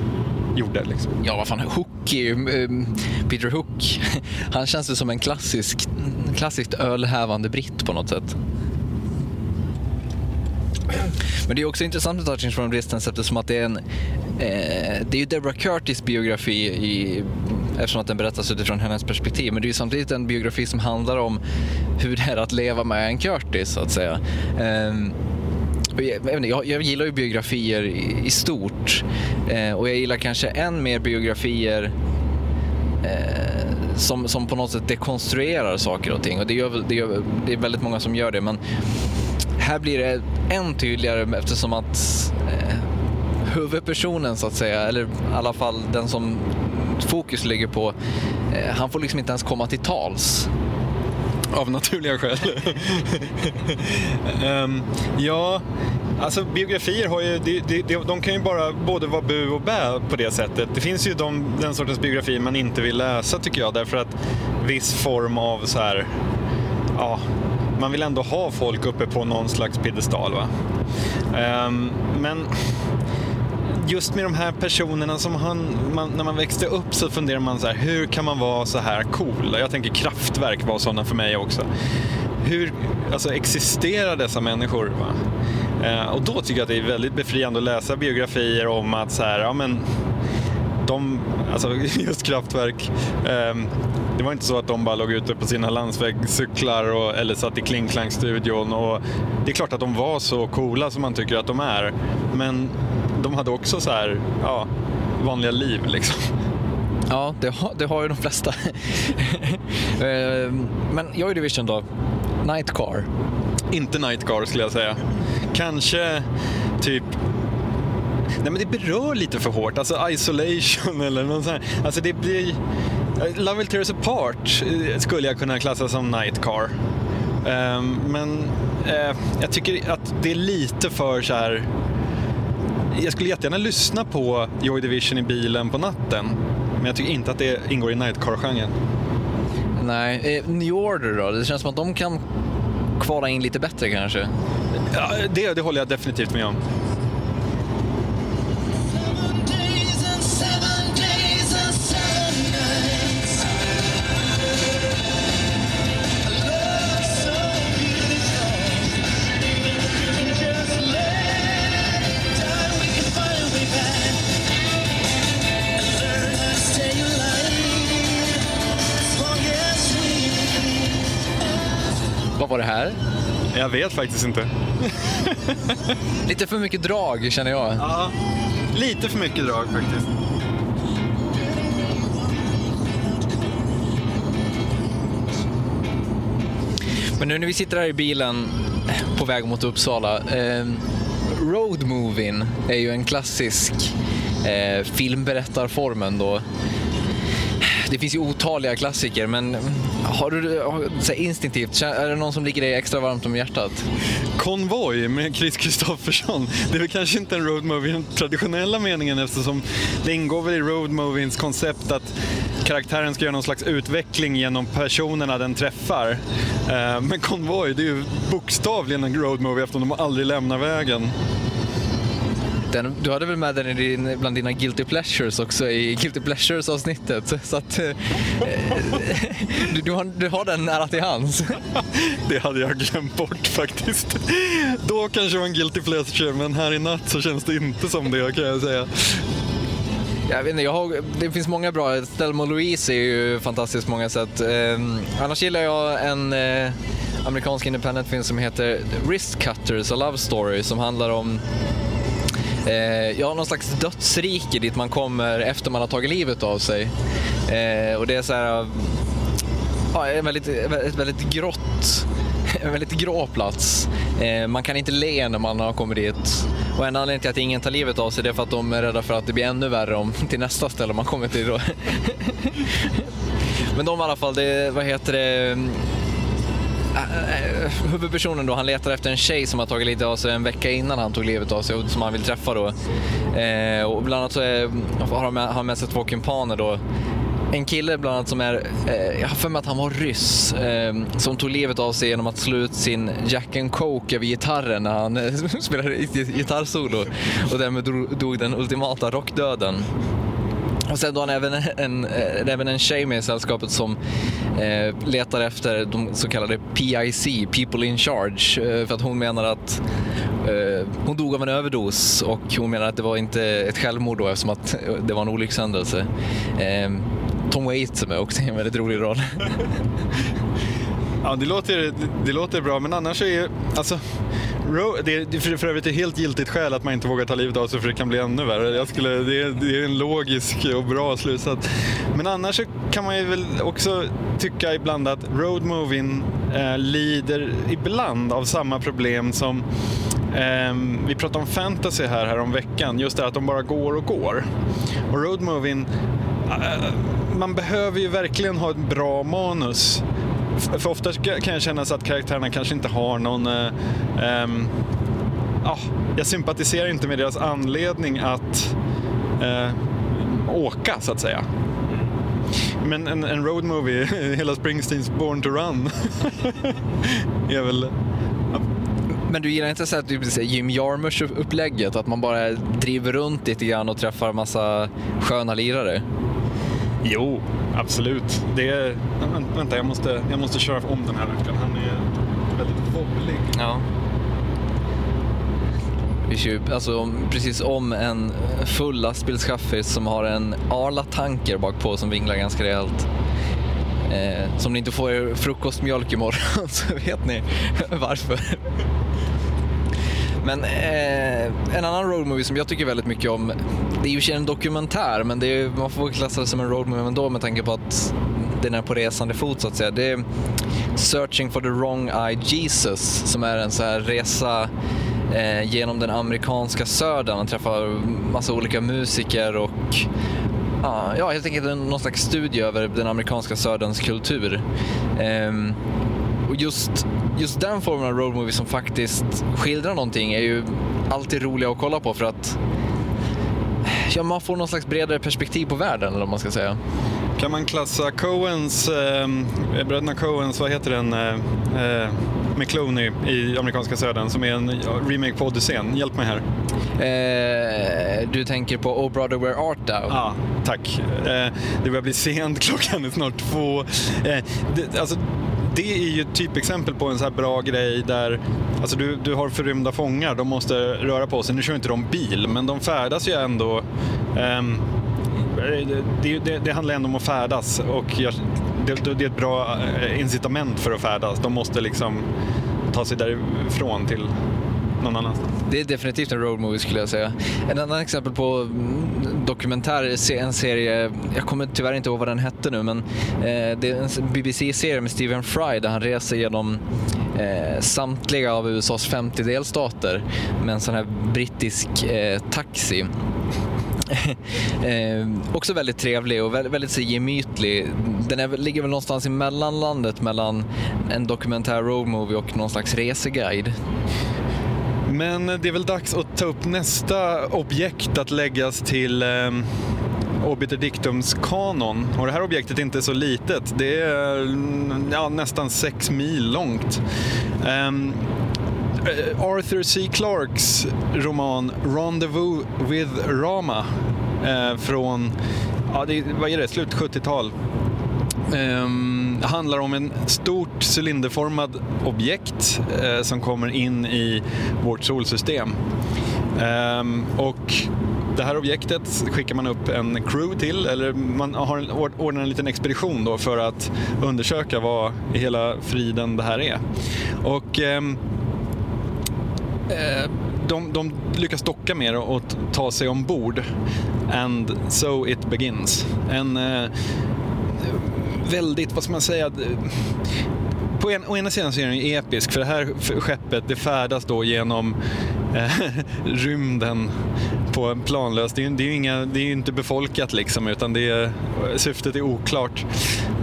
gjorde. Liksom. Ja, vad fan, Hook är ju, um, Peter Hook, han känns ju som en klassisk, klassiskt ölhävande britt på något sätt. Men det är också intressant med Touching from Distance eftersom att det är en eh, det är ju Deborah Curtis biografi i, eftersom att den berättas utifrån hennes perspektiv. Men det är ju samtidigt en biografi som handlar om hur det är att leva med en Curtis så att säga. Eh, jag, jag, jag, gillar ju biografier i, i stort eh, och jag gillar kanske än mer biografier eh, som, som på något sätt dekonstruerar saker och ting. Och det, gör, det, gör, det är väldigt många som gör det. Men här blir det än tydligare eftersom att eh, huvudpersonen så att säga, eller i alla fall den som fokus ligger på, eh, han får liksom inte ens komma till tals. Av naturliga skäl. um, ja, alltså biografier har ju, de, de, de, kan ju bara både vara bu och bä på det sättet. Det finns ju de, den sortens biografier man inte vill läsa tycker jag, därför att viss form av så här, ja, man vill ändå ha folk uppe på någon slags piedestal. Va? Um, men just med de här personerna som han, man, när man växte upp så funderar man så här, hur kan man vara så här cool? Jag tänker kraftverk var sådana för mig också. Hur alltså, existerar dessa människor? Va? Uh, och då tycker jag att det är väldigt befriande att läsa biografier om att så här, ja men de, alltså just kraftverk, um, det var inte så att de bara låg ute på sina landsvägscyklar och, eller satt i Kling Klang-studion. Och det är klart att de var så coola som man tycker att de är. Men de hade också så här, ja, vanliga liv liksom. Ja, det har, det har ju de flesta. Ehm, men Joy Division då? Nightcar? Inte Nightcar skulle jag säga. Kanske typ Nej men det berör lite för hårt, alltså isolation eller något sånt här. Alltså det blir... Love Will Tear Us Apart eh, skulle jag kunna klassa som Nightcar. Um, men uh, jag tycker att det är lite för så här... Jag skulle jättegärna lyssna på Joy Division i bilen på natten. Men jag tycker inte att det ingår i Nightcar-genren. Nej, eh, New Order då? Det känns som att de kan kvala in lite bättre kanske? Ja, det, det håller jag definitivt med om. Var det här? Jag vet faktiskt inte. lite för mycket drag känner jag. Ja, lite för mycket drag faktiskt. Men nu när vi sitter här i bilen på väg mot Uppsala. Eh, road movien är ju en klassisk eh, filmberättarformen då det finns ju otaliga klassiker, men har du så instinktivt, är det någon som ligger dig extra varmt om hjärtat? Konvoj med Chris Kristoffersson. Det är väl kanske inte en roadmovie i den traditionella meningen eftersom det ingår väl i roadmoviens koncept att karaktären ska göra någon slags utveckling genom personerna den träffar. Eh, men Konvoj, det är ju bokstavligen en roadmovie eftersom de aldrig lämnar vägen. Den, du hade väl med den din, bland dina guilty pleasures också i guilty pleasures-avsnittet. Så att, eh, du, du, har, du har den nära till hands. Det hade jag glömt bort faktiskt. Då kanske det var en guilty pleasure, men här i natt så känns det inte som det kan jag säga. Jag vet inte, jag har, det finns många bra. Stelma Louise är ju fantastiskt på många sätt. Eh, annars gillar jag en eh, amerikansk independent-film som heter Wrist Cutters, A Love Story, som handlar om eh, ja, någon slags dödsrike dit man kommer efter man har tagit livet av sig. Eh, och det är så här, ja, en väldigt, ett väldigt grått en väldigt grå plats. Eh, man kan inte le när man har kommit dit. Och en anledning till att ingen tar livet av sig är för att de är rädda för att det blir ännu värre om, till nästa ställe man kommer till. Då. Men de i alla fall, det, vad heter det, Eh, eh, huvudpersonen då, han letar efter en tjej som har tagit livet av sig en vecka innan han tog livet av sig och som han vill träffa då. Eh, och bland annat så är, har han med, har med sig två kumpaner då. En kille bland annat som är, eh, jag har för mig att han var ryss, eh, som tog livet av sig genom att slå ut sin Jack and Coke över gitarren när han eh, spelade gitarrsolo och därmed dog den ultimata rockdöden. Och sen då har han även en, en, även en tjej med i sällskapet som eh, letar efter de så kallade PIC, People in Charge, eh, för att hon menar att eh, hon dog av en överdos och hon menar att det var inte ett självmord då eftersom att det var en olyckshändelse. Eh, Tom Waits är med också i en väldigt rolig roll. Ja, det låter, det låter bra, men annars är ju, alltså, det är för övrigt ett helt giltigt skäl att man inte vågar ta livet av sig för det kan bli ännu värre. Jag skulle, det, är, det är en logisk och bra slutsats. Men annars kan man ju väl också tycka ibland att roadmovien eh, lider ibland av samma problem som eh, vi pratade om fantasy här, här om veckan. Just det att de bara går och går. Och roadmovien, eh, man behöver ju verkligen ha ett bra manus för ofta kan jag känna så att karaktärerna kanske inte har någon... Eh, um, ah, jag sympatiserar inte med deras anledning att eh, åka, så att säga. Men en, en road movie, hela Springsteens Born to Run, är väl... Men du gillar inte så att typ, Jim Jarmusch-upplägget? Att man bara driver runt lite grann och träffar massa sköna lirare? Jo, absolut. Det är... Vänta, jag måste, jag måste köra om den här rackaren. Han är väldigt wobblig. Ja. Vi kör alltså, precis om en full lastbilschaffis som har en Arla-tanker bakpå som vinglar ganska rejält. Eh, som ni inte får er frukostmjölk imorgon så vet ni varför. Men eh, en annan roadmovie som jag tycker väldigt mycket om, det är ju en dokumentär, men det är, man får klassa det som en roadmovie ändå med tanke på att den är på resande fot så att säga. Det är Searching for the wrong eye Jesus som är en så här resa eh, genom den amerikanska södern. Man träffar massa olika musiker och ja, helt enkelt någon slags studie över den amerikanska söderns kultur. Eh, och just, just den formen av roadmovie som faktiskt skildrar någonting är ju alltid roliga att kolla på för att ja, man får någon slags bredare perspektiv på världen eller vad man ska säga. Kan man klassa Coens, eh, bröderna Coens, vad heter den, eh, eh med Clooney i amerikanska södern som är en remake på Odysseen. Hjälp mig här. Eh, du tänker på Oh Brother Where Art Thou? Ja, tack. Eh, det börjar bli sent, klockan är snart två. Eh, det, alltså, det är ju ett typexempel på en så här bra grej där alltså du, du har förrymda fångar, de måste röra på sig. Nu kör inte de bil, men de färdas ju ändå. Um, det, det, det, handlar ändå om att färdas och jag, det, det, är ett bra eh, incitament för att färdas. De måste liksom ta sig därifrån till någon annanstans. Det är definitivt en road movie skulle jag säga. En annan exempel på mm, dokumentär, en serie, jag kommer tyvärr inte ihåg vad den hette nu, men eh, det är en BBC-serie med Stephen Fry där han reser genom eh, samtliga av USAs 50 delstater med en sån här brittisk eh, taxi. eh, också väldigt trevlig och väldigt, väldigt så, gemytlig. Den är, ligger väl någonstans i mellanlandet mellan en dokumentär roadmovie och någon slags reseguide. Men det är väl dags att ta upp nästa objekt att läggas till eh, Obiter Dictums kanon. Och det här objektet är inte så litet. Det är mm, ja, nästan sex mil långt. Eh, Eh, Arthur C. Clarks roman Rendezvous with Rama eh, från, ja, det, vad är det, slut 70-tal. Um, ehm, handlar om en stort cylinderformad objekt uh, som kommer in i vårt solsystem. Um, och det här objektet skickar man upp en crew till, eller man har ordnar en liten expedition då för att undersöka vad i hela friden det här är. Och um, Eh, de, de lyckas docka mer och ta sig ombord. And so it begins. En eh, väldigt, vad ska man säga, eh, på en, å ena sidan så är den episk för det här skeppet det färdas då genom eh, rymden på en planlös, det är, det är ju inga, det är inte befolkat liksom utan det är, syftet är oklart.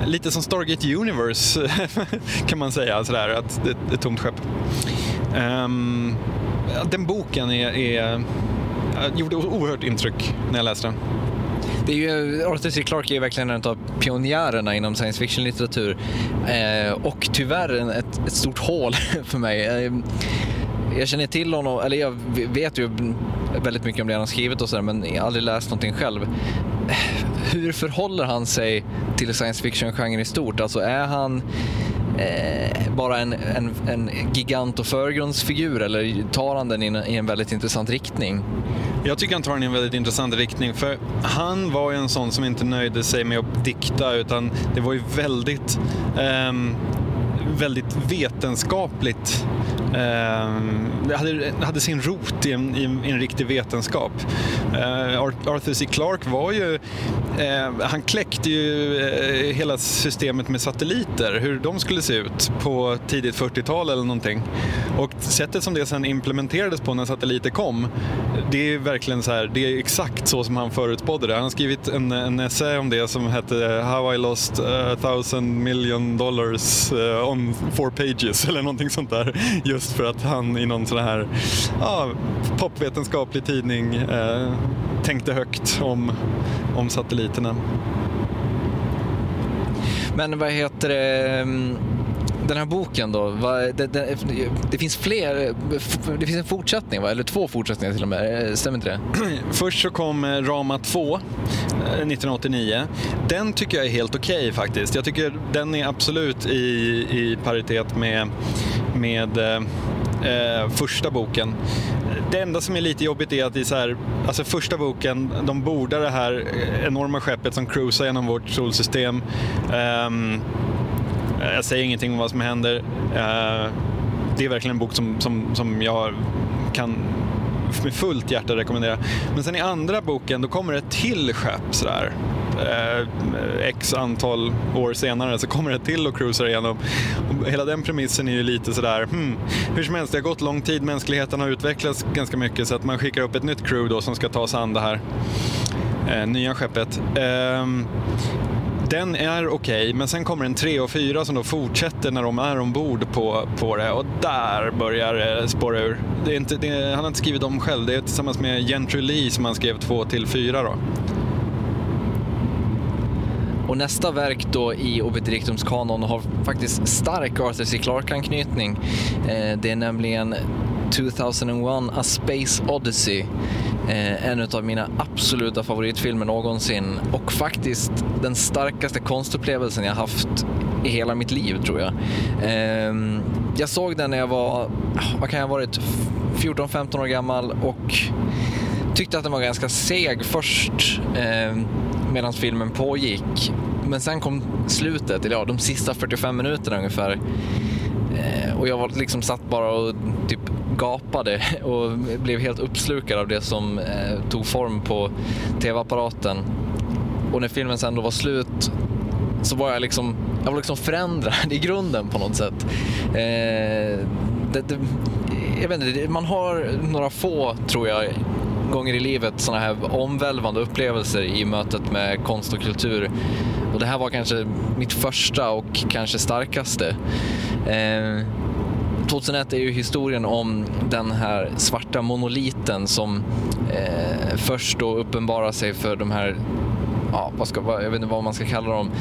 Lite som Stargate Universe kan man säga, sådär, att det är ett tomt skepp. Um, den boken är, är, gjorde oerhört intryck när jag läste den. Det är ju, Arthur C. Clarke är verkligen en av pionjärerna inom science fiction-litteratur eh, och tyvärr ett, ett stort hål för mig. Eh, jag känner till honom, eller jag vet ju väldigt mycket om det han har skrivit och sådär men jag har aldrig läst någonting själv. Eh, hur förhåller han sig till science fiction-genren i stort? Alltså är han eh, bara en, en, en, gigant och förgrundsfigur eller tar han den i en, i en väldigt intressant riktning? Jag tycker han tar den i en väldigt intressant riktning för han var ju en sån som inte nöjde sig med att dikta utan det var ju väldigt eh, väldigt vetenskapligt. Eh, det hade, hade, sin rot i en, i en riktig vetenskap. Eh, Arthur C. Clarke var ju, eh, han kläckte ju eh, hela systemet med satelliter, hur de skulle se ut på tidigt 40-tal eller någonting. Och sättet som det sen implementerades på när satelliter kom, det är verkligen så här, det är exakt så som han förutspådde det. Han har skrivit en, en essä om det som hette How I lost a thousand million dollars eh, on four pages eller någonting sånt där. Just för att han i någon sån här ja, popvetenskaplig tidning eh, tänkte högt om, om satelliterna. Men vad heter det? Mm, den här boken då, det, det, det, finns fler, det finns en fortsättning va? eller två fortsättningar till och med, eh, stämmer inte det? Först så kom eh, Rama 2 1989. Eh, den tycker jag är helt okej okay, faktiskt. Jag tycker den är absolut i, i paritet med, med eh, första boken. Det enda som är lite jobbigt är att i så här, alltså första boken, de bordar det här enorma skeppet som cruisar genom vårt solsystem. Um, Eh, Eh, jag säger ingenting om vad som händer. Eh, det är verkligen en bok som, som, som jag kan med fullt hjärta rekommendera. Men sen i andra boken, då kommer ett till skepp sådär. Eh, X antal år senare så kommer det till och cruisar igenom. hela den premissen är ju lite sådär, hmm, hur som helst, det har gått lång tid, mänskligheten har utvecklats ganska mycket så att man skickar upp ett nytt crew då som ska ta sig an det här eh, nya skeppet. Eh, den är okej, okay, men sen kommer en 3 och 4 som då fortsätter när de är ombord på, på det och där börjar det spåra ur. Det är inte, det, han har inte skrivit dem själv, det är tillsammans med Gentry Lee som han skrev 2 till 4 då. Och nästa verk då i Obit kanon har faktiskt stark Arthur C. Clarke-anknytning. Eh, det är nämligen 2001 A Space Odyssey. Eh, en av mina absoluta favoritfilmer någonsin och faktiskt den starkaste konstupplevelsen jag haft i hela mitt liv tror jag. Eh, jag såg den när jag var, vad kan jag ha varit, 14-15 år gammal och tyckte att den var ganska seg först eh, medan filmen pågick. Men sen kom slutet, eller ja, de sista 45 minuterna ungefär. Eh, och jag var liksom satt bara och typ gapade och blev helt uppslukad av det som eh, tog form på tv-apparaten. Och när filmen sen då var slut så var jag liksom, jag var liksom förändrad i grunden på något sätt. Eh, det, det, jag vet inte, man har några få, tror jag, gånger i livet sådana här omvälvande upplevelser i mötet med konst och kultur. Och det här var kanske mitt första och kanske starkaste. Eh, 2001 är ju historien om den här svarta monoliten som eh, först då uppenbarar sig för de här, ja, vad ska, jag vet inte vad man ska kalla dem,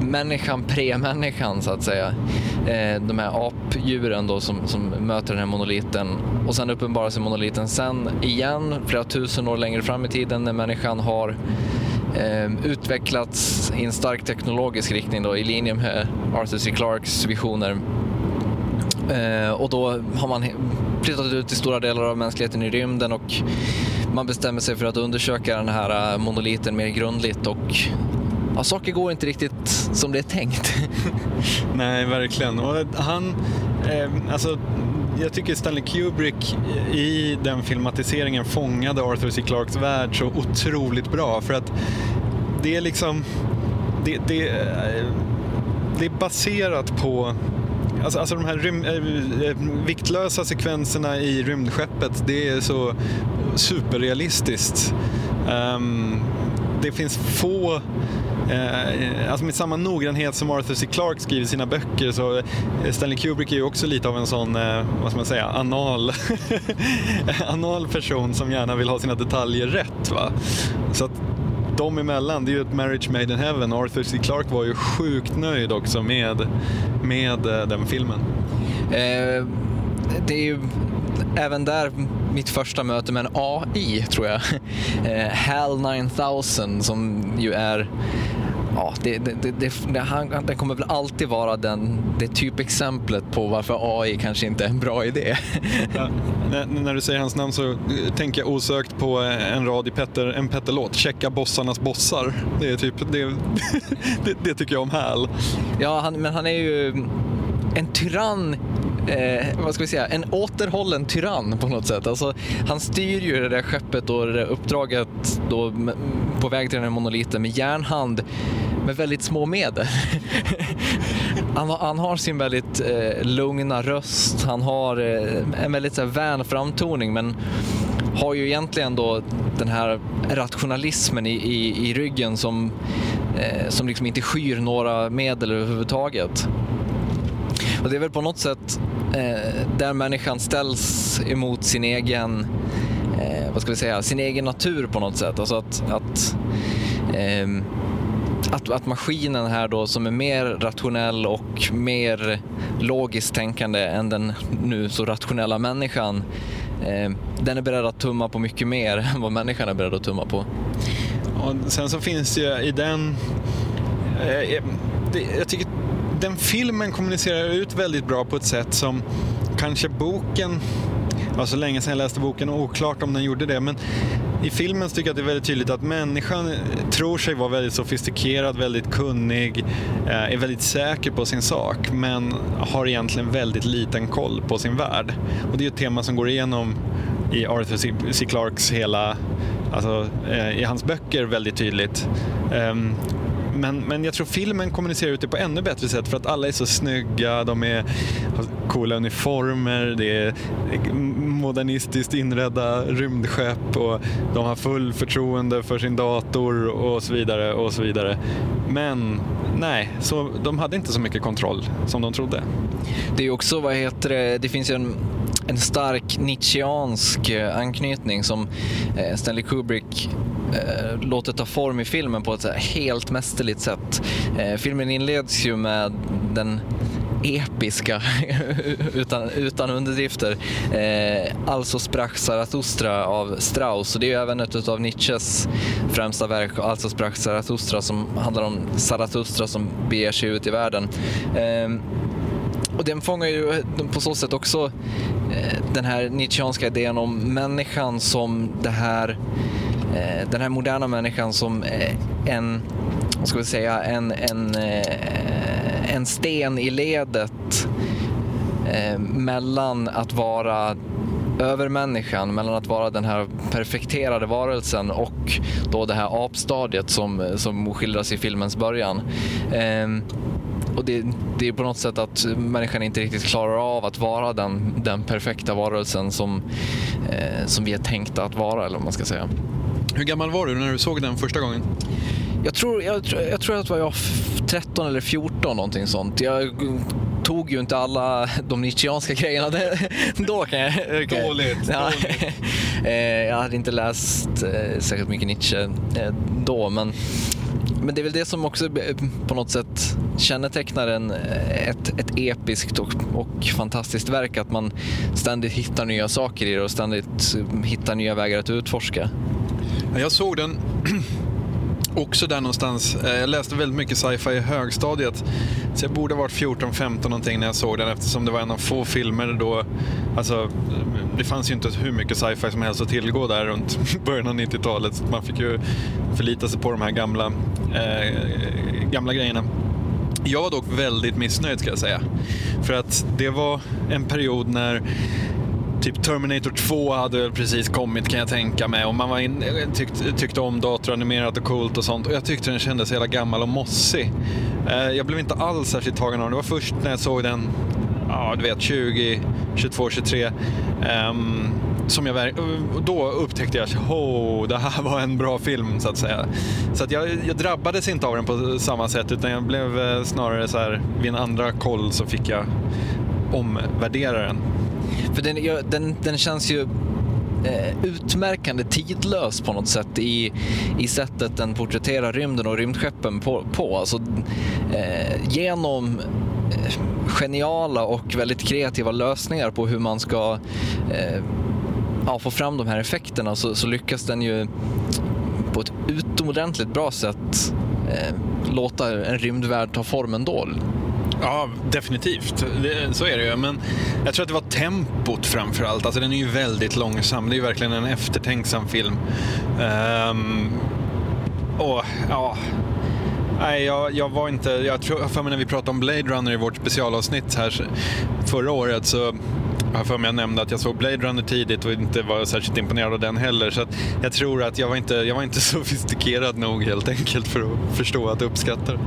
människan pre-människan så att säga. Eh, de här apdjuren då som, som möter den här monoliten och sen uppenbarar sig monoliten sen igen flera tusen år längre fram i tiden när människan har eh, utvecklats i en stark teknologisk riktning då, i linje med Arthur C. Clarks visioner Eh, och då har man flyttat ut till stora delar av mänskligheten i rymden och man bestämmer sig för att undersöka den här eh, monoliten mer grundligt och ja, saker går inte riktigt som det är tänkt. Nej, verkligen. Och han, eh, alltså, jag tycker Stanley Kubrick i den filmatiseringen fångade Arthur C. Clarkes värld så otroligt bra för att det är liksom, det, det, eh, det är baserat på Alltså, alltså de här rym, äh, viktlösa sekvenserna i rymdskeppet, det är så superrealistiskt. Um, det finns få eh, alltså med samma noggrannhet som Arthur C. Clarke skriver sina böcker så eh, Stanley Kubrick är ju också lite av en sån, eh, vad ska man säga, anal, anal person som gärna vill ha sina detaljer rätt. Va? Så att dem emellan, det är ju ett marriage made in heaven. Arthur C. Clarke var ju sjukt nöjd också med, med eh, den filmen. Eh, det är ju även där mitt första möte med en AI, tror jag. Eh, HAL 9000 som ju är Ja, det, det, det, han, det kommer väl alltid vara den, det typexemplet på varför AI kanske inte är en bra idé. Ja, när, du säger hans namn så tänker jag osökt på en rad i Petter, en Petter-låt. Checka bossarnas bossar. Det, är typ, det, det, tycker jag om Hal. Ja, han, men han är ju en tyrann eh, vad ska vi säga, en återhållen tyrann på något sätt. Alltså, han styr ju det där skeppet och det där uppdraget då, på väg till den här monoliten med järnhand med väldigt små medel. han, har, han har sin väldigt eh, lugna röst, han har eh, en väldigt så här, vän framtoning men har ju egentligen då den här rationalismen i, i, i ryggen som, eh, som liksom inte skyr några medel överhuvudtaget. Och det är väl på något sätt eh, där människan ställs emot sin egen, eh, vad ska vi säga, sin egen natur på något sätt. Alltså att, att eh, att, att maskinen här då som är mer rationell och mer logiskt tänkande än den nu så rationella människan, eh, den är beredd att tumma på mycket mer än vad människan är beredd att tumma på. Och sen så finns det ju i den, eh, eh det, jag tycker den filmen kommunicerar ut väldigt bra på ett sätt som kanske boken, det var så länge sedan jag läste boken, oklart om den gjorde det, men i filmen tycker jag att det är väldigt tydligt att människan tror sig vara väldigt sofistikerad, väldigt kunnig, eh, är väldigt säker på sin sak, men har egentligen väldigt liten koll på sin värld. Och det är ett tema som går igenom i Arthur C. Clarks hela, alltså eh, i hans böcker väldigt tydligt. Ehm, men, men jag tror filmen kommunicerar ut det på ännu bättre sätt för att alla är så snygga, de är, har coola uniformer, det är modernistiskt inredda rymdskepp och de har full förtroende för sin dator och så vidare och så vidare. Men nej, så de hade inte så mycket kontroll som de trodde. Det är också, vad heter det, det finns ju en en stark Nietzscheansk eh, anknytning som eh, Stanley Kubrick eh, låter ta form i filmen på ett helt mästerligt sätt. Filmen inleds ju med den episka, utan, utan underdrifter. Eh, alltså sprach Zarathustra av Strauss. Och det är ju även ett av Nietzsches främsta verk, Alltså sprach Zarathustra, som handlar om Zarathustra som beger sig ut i världen. Eh, och den fångar ju på så sätt också eh, den här Nietzscheanska idén om människan som det här, eh, den här moderna människan som eh, en, vad ska vi säga, en, en, eh, en sten i ledet eh, mellan att vara övermänniskan, mellan att vara den här perfekterade varelsen och då det här apstadiet som, som skildras i filmens början. Ehm, och det, det, är på något sätt att människan inte riktigt klarar av att vara den, den perfekta varelsen som, eh, som vi är tänkta att vara, eller vad man ska säga. Hur gammal var du när du såg den första gången? Jag tror, jag, jag tror att jag var 13 eller 14, någonting sånt. Jag tog ju inte alla de nietzscheanska grejerna då kan jag... Okay. Dåligt. Ja. Eh, jag hade inte läst eh, särskilt mycket Nietzsche eh, då, men men det är väl det som också eh, på något sätt kännetecknar en, eh, ett, ett episkt och, och fantastiskt verk, att man ständigt hittar nya saker i det och ständigt eh, hittar nya vägar att utforska. Jag såg den också där någonstans. Eh, jag läste väldigt mycket sci-fi i högstadiet. Så jag borde ha varit 14-15 någonting när jag såg den eftersom det var en av få filmer då, alltså det fanns ju inte hur mycket sci-fi som helst att tillgå där runt början av 90-talet. Man fick ju förlita sig på de här gamla, eh, gamla grejerna. Jag var dock väldigt missnöjd ska jag säga. För att det var en period när typ Terminator 2 hade väl precis kommit kan jag tänka mig och man var in, tyckte, tyckte om datoranimerat och coolt och sånt och jag tyckte den kändes så jävla gammal och mossig. Eh, jag blev inte alls särskilt tagen av den. Det var först när jag såg den, ja du vet 20, 22, 23 um, som jag, då upptäckte jag att oh, det här var en bra film så att säga. Så att jag, jag drabbades inte av den på samma sätt utan jag blev eh, snarare så här, vid en andra koll så fick jag omvärdera den. För den, den, den känns ju eh, utmärkande tidlös på något sätt i, i sättet den porträtterar rymden och rymdskeppen på. på. Alltså, eh, genom eh, geniala och väldigt kreativa lösningar på hur man ska eh, ja, få fram de här effekterna så, så, lyckas den ju på ett utomordentligt bra sätt eh, låta en rymdvärld ta form ändå. Ja, definitivt. Det, så är det ju. Men jag tror att det var tempot framför allt. Alltså den är ju väldigt långsam. Det är ju verkligen en eftertänksam film. Um, och ja... Nej, jag, jag, var inte... Jag tror för mig när vi pratade om Blade Runner i vårt specialavsnitt här förra året så jag för mig jag nämnde att jag såg Blade Runner tidigt och inte var särskilt imponerad av den heller. Så jag tror att jag var, inte, jag var inte sofistikerad nog helt enkelt för att förstå att uppskatta det.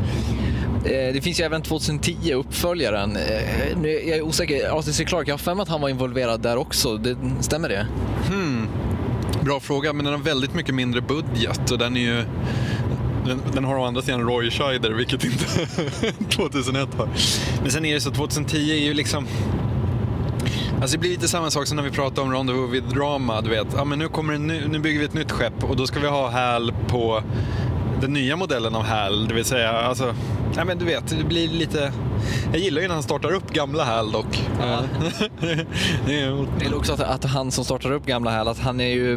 Eh, det finns ju även 2010 uppföljaren. Eh, jag är osäker, Arthur C. Clarke, jag har för mig att han var involverad där också. Det, stämmer det? Hmm. Bra fråga, men den har väldigt mycket mindre budget och den är ju den, den, har å andra sidan Roy Scheider, vilket inte 2001 har. Men sen är det så, 2010 är ju liksom... Alltså det blir lite samma sak som när vi pratade om Rendezvous with Drama, du vet. Ja, men nu, kommer nu, nu bygger vi ett nytt skepp och då ska vi ha HAL på den nya modellen av HAL, det vill säga, alltså, ja, men du vet, det blir lite... Jag gillar ju när han startar upp gamla HAL dock. Ja. Jag gillar också att, att, han som startar upp gamla HAL, att han är ju,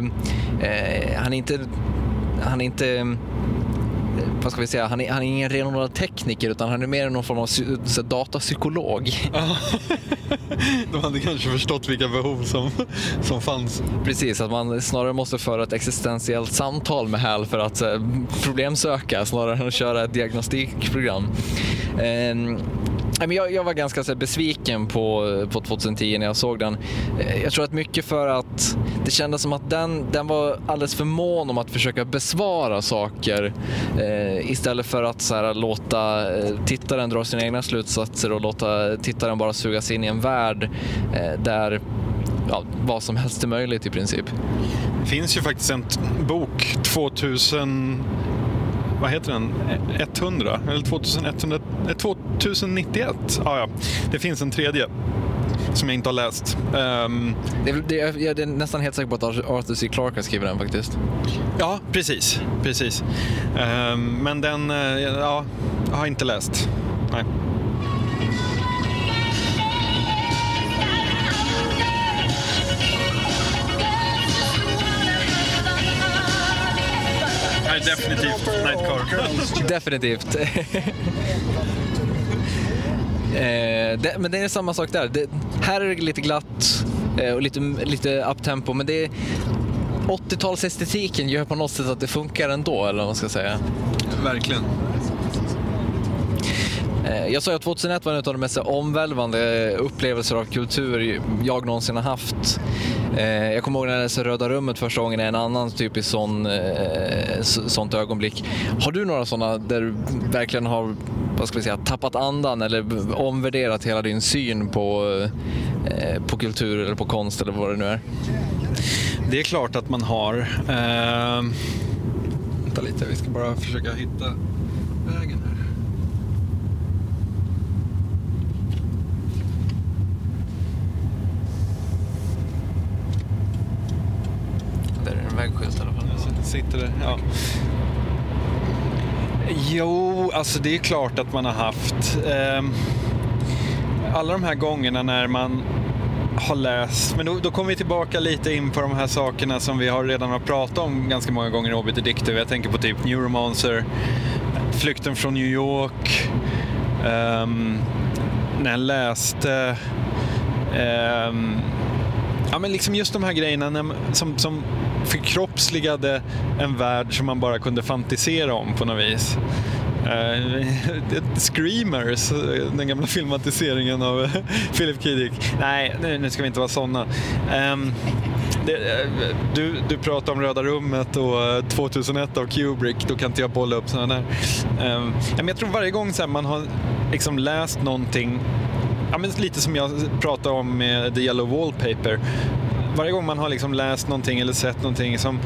eh, han är inte, han är inte vad ska vi säga, han är, han är ingen renodlad tekniker utan han är mer någon form av så, datapsykolog. De hade kanske förstått vilka behov som, som fanns. Precis, att man snarare måste föra ett existentiellt samtal med HAL för att eh, problemsöka snarare än att köra ett diagnostikprogram. Jag, jag var ganska så besviken på, på 2010 när jag såg den. Eh, jag tror att mycket för att det kändes som att den, den var alldeles för mån om att försöka besvara saker eh, istället för att så här, låta eh, tittaren dra sina egna slutsatser och låta tittaren bara sugas in i en värld eh, där ja, vad som helst är möjligt i princip. Det finns ju faktiskt en bok, 2000 vad heter den? 100? Eller 2100? 2091? Ah, ja, det finns en tredje som jag inte har läst. Um, det, det, jag är nästan helt säker på att Arthur C. Clarke har skrivit den faktiskt. Ja, precis. precis. Um, men den, uh, ja, jag har inte läst. Nej. Definitivt Nightcar. definitivt. eh, det, men det är samma sak där. Det, här är det lite glatt eh, och lite, lite uptempo, men det är 80-talsestetiken gör på något sätt att det funkar ändå, eller vad man ska säga. Verkligen. Eh, jag sa att 2001 var en av de mest omvälvande upplevelser av kultur jag någonsin har haft. Eh, jag kommer ihåg när jag läste Röda rummet första gången, en annan typisk sån, eh, sånt ögonblick. Har du några sådana där du verkligen har vad ska vi säga, tappat andan eller omvärderat hela din syn på, på kultur eller på konst eller vad det nu är? Det är klart att man har. Uh, vänta lite, vi ska bara försöka hitta vägen här. Vägskylt i alla fall. Sitter det, ja. Jo, alltså det är klart att man har haft. Eh, alla de här gångerna när man har läst, men då, då kommer vi tillbaka lite in på de här sakerna som vi har redan har pratat om ganska många gånger i Obit Addictive. Jag tänker på typ Neuromancer, Flykten från New York, um, när jag läste um, Ja, men liksom just de här grejerna som, som förkroppsligade en värld som man bara kunde fantisera om på något vis. Uh, Screamers, den gamla filmatiseringen av Philip K. Dick. Nej, nu, ska vi inte vara sådana. Um, ehm, eh, du, du pratar om Röda rummet och eh, 2001 av Kubrick, då kan inte jag bolla upp sådana där. Um, men jag tror varje gång så man har liksom läst någonting ja, lite som jag pratade om med The Yellow Wallpaper. Varje gång man har liksom läst någonting eller sett någonting som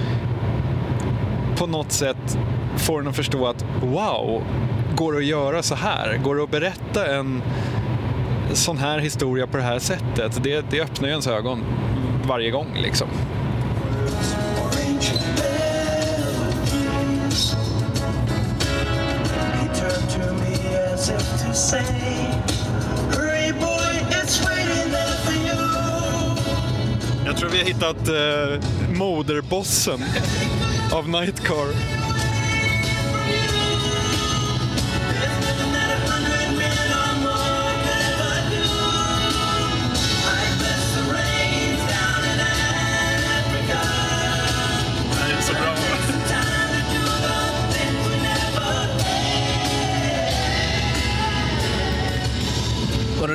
på något sätt får en att förstå att wow, går det att göra så här? Går det att berätta en sån här historia på det här sättet? Det, det öppnar ju ens ögon varje gång liksom. say Jag tror vi har hittat eh, moderbossen av Nightcar.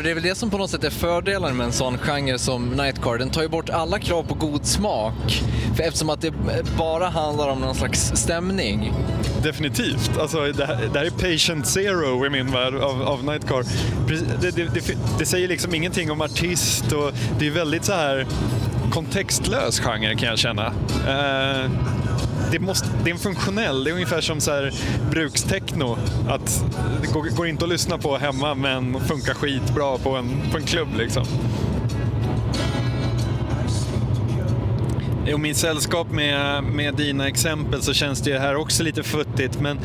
Det är väl det som på något sätt är fördelen med en sån genre som Nightcar. Den tar ju bort alla krav på god smak. För eftersom att det bara handlar om någon slags stämning. Definitivt. Alltså, det, här, det här är patient zero i min värld av, av Nightcar. Det, det, det, det säger liksom ingenting om artist och det är väldigt så här kontextlös genre kan jag känna. Uh det, måste, det är en funktionell, det är ungefär som så här brukstechno. Att det går, går inte att lyssna på hemma men funkar skitbra på en, på en klubb liksom. Och min sällskap med, med dina exempel så känns det här också lite futtigt. Men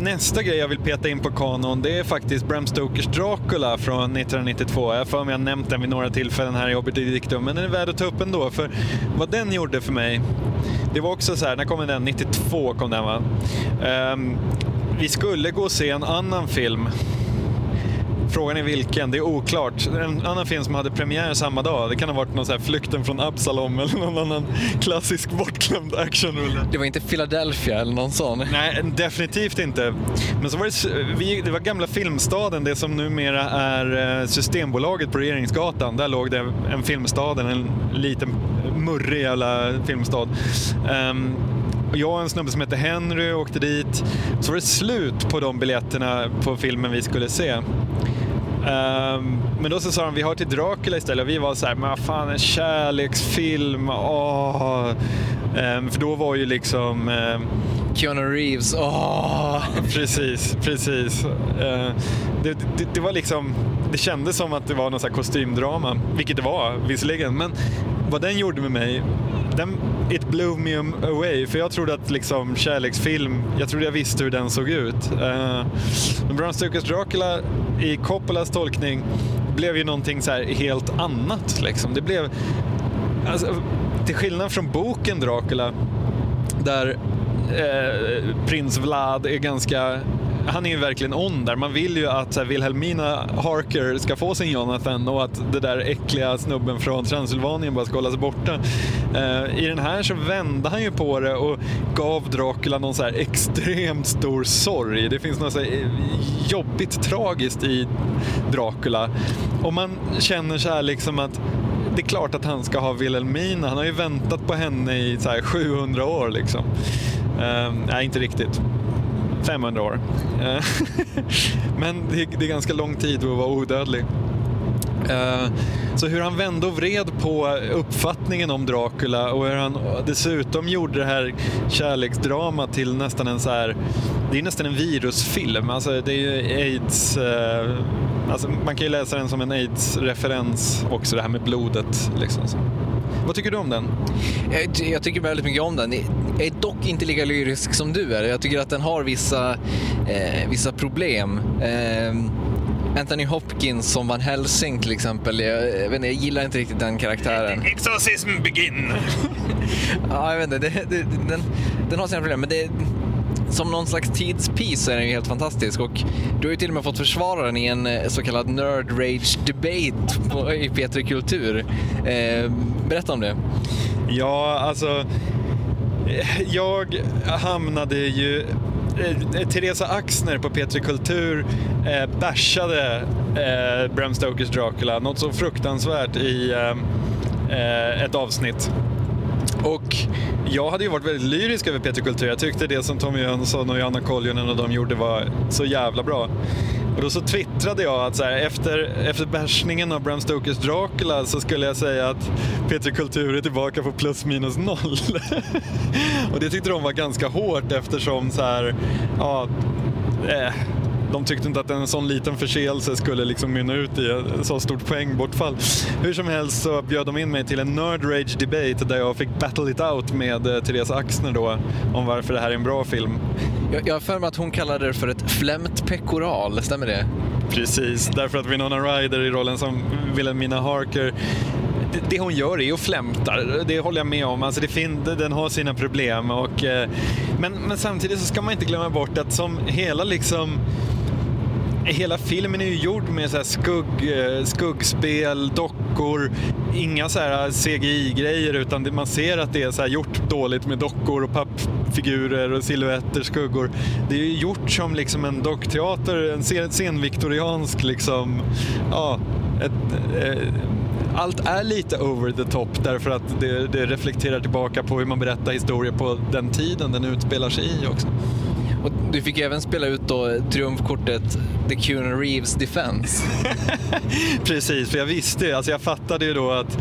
nästa grej jag vill peta in på kanon det är faktiskt Bram Stokers Dracula från 1992. Jag har för mig jag har nämnt den vid några tillfällen här i Obiter Dictum, men den är värd att ta upp ändå. För vad den gjorde för mig, det var också så här, när kom den? 92 kom den va? Um, vi skulle gå och se en annan film Frågan är vilken, det är oklart. En annan film som hade premiär samma dag, det kan ha varit någon så här Flykten från Absalom eller någon annan klassisk bortglömd actionrulle. Det var inte Philadelphia eller någon sån. Nej, definitivt inte. Men så var det, vi, det var gamla Filmstaden, det som numera är eh, Systembolaget på Regeringsgatan. Där låg det en Filmstaden, en liten murrig jävla filmstad. Och jag och en snubbe som heter Henry åkte dit. Så var det slut på de biljetterna på filmen vi skulle se. Ehm, men då så sa de vi har till Dracula istället och vi var så här, men fan en kärleksfilm, åh. Ehm, för då var ju liksom ehm, Keanu Reeves, åh! Precis, precis. Eh, Det, det, det var liksom, det kändes som att det var någon här kostymdrama, vilket det var visserligen. Men vad den gjorde med mig, den, it blew me away. För jag trodde att liksom kärleksfilm, jag trodde jag visste hur den såg ut. Uh, Men Bram Stokers Dracula i Coppolas tolkning blev ju någonting så här helt annat. Liksom. Det blev, alltså, till skillnad från boken Dracula, där eh, prins Vlad är ganska han är ju verkligen on där. Man vill ju att här, Wilhelmina Harker ska få sin Jonathan och att det där äckliga snubben från Transylvanien bara ska hållas borta. Eh, I den här så vände han ju på det och gav Dracula någon så här extremt stor sorg. Det finns något så här eh, jobbigt tragiskt i Dracula. Och man känner så här liksom att det är klart att han ska ha Wilhelmina. Han har ju väntat på henne i så här 700 år liksom. Eh, nej, inte riktigt. 500 år. Eh, men det är, det är ganska lång tid att vara odödlig. Eh, så hur han vände och vred på uppfattningen om Dracula och hur han dessutom gjorde det här kärleksdramat till nästan en så här, det är nästan en virusfilm. Alltså det är ju aids, eh, alltså man kan ju läsa den som en aids-referens också, det här med blodet. Liksom. Vad tycker du om den? Jag, jag tycker väldigt mycket om den. Jag är dock inte lika lyrisk som du är. Jag tycker att den har vissa, eh, vissa problem. Eh, Anthony Hopkins som Van Helsing till exempel. Jag, jag, vet inte, jag gillar inte riktigt den karaktären. Exorcism begin! Ja, jag vet inte. Det, det, den, den har sina problem, men det, som någon slags tidspiece är den ju helt fantastisk. Och du har ju till och med fått försvara den i en eh, så kallad nerd rage debate på, i P3 Kultur. Eh, berätta om det. Ja, alltså. Eh, jag hamnade ju... Eh, Teresa Axner på P3 Kultur eh, bashade eh, Bram Stokers Dracula något så fruktansvärt i eh, ett avsnitt. Och jag hade ju varit väldigt lyrisk över Peter Kultur. Jag tyckte det som Tommy Jönsson och Johanna Koljonen och de gjorde var så jävla bra. Och då så twittrade jag att så här, efter, efter bärsningen av Bram Stokers Dracula så skulle jag säga att Peter Kultur är tillbaka på plus minus noll. och det tyckte de var ganska hårt eftersom så här, ja, eh, de tyckte inte att en sån liten förseelse skulle liksom mynna ut i ett så stort poängbortfall. Hur som helst så bjöd de in mig till en Nerd Rage Debate där jag fick battle it out med eh, Therese Axner då om varför det här är en bra film. Jag, jag har för mig att hon kallade det för ett flämt pekoral, stämmer det? Precis, därför att Winona Ryder i rollen som Wilhelmina Harker det, hon gör är att flämta, det håller jag med om. Alltså det fin, den har sina problem. Och, eh, men, men samtidigt så ska man inte glömma bort att som hela liksom Hela filmen är ju gjord med så skugg, eh, skuggspel, dockor, inga så här CGI-grejer utan man ser att det är så gjort dåligt med dockor och pappfigurer och silhuetter, skuggor. Det är ju gjort som liksom en dockteater, en senviktoriansk liksom, ja, ett, eh, allt är lite over the top därför att det, det, reflekterar tillbaka på hur man berättar historier på den tiden den utspelar sig i också. Och du fick även spela ut då triumfkortet The Keanu Reeves Defense. Precis, för jag visste, alltså jag fattade ju då att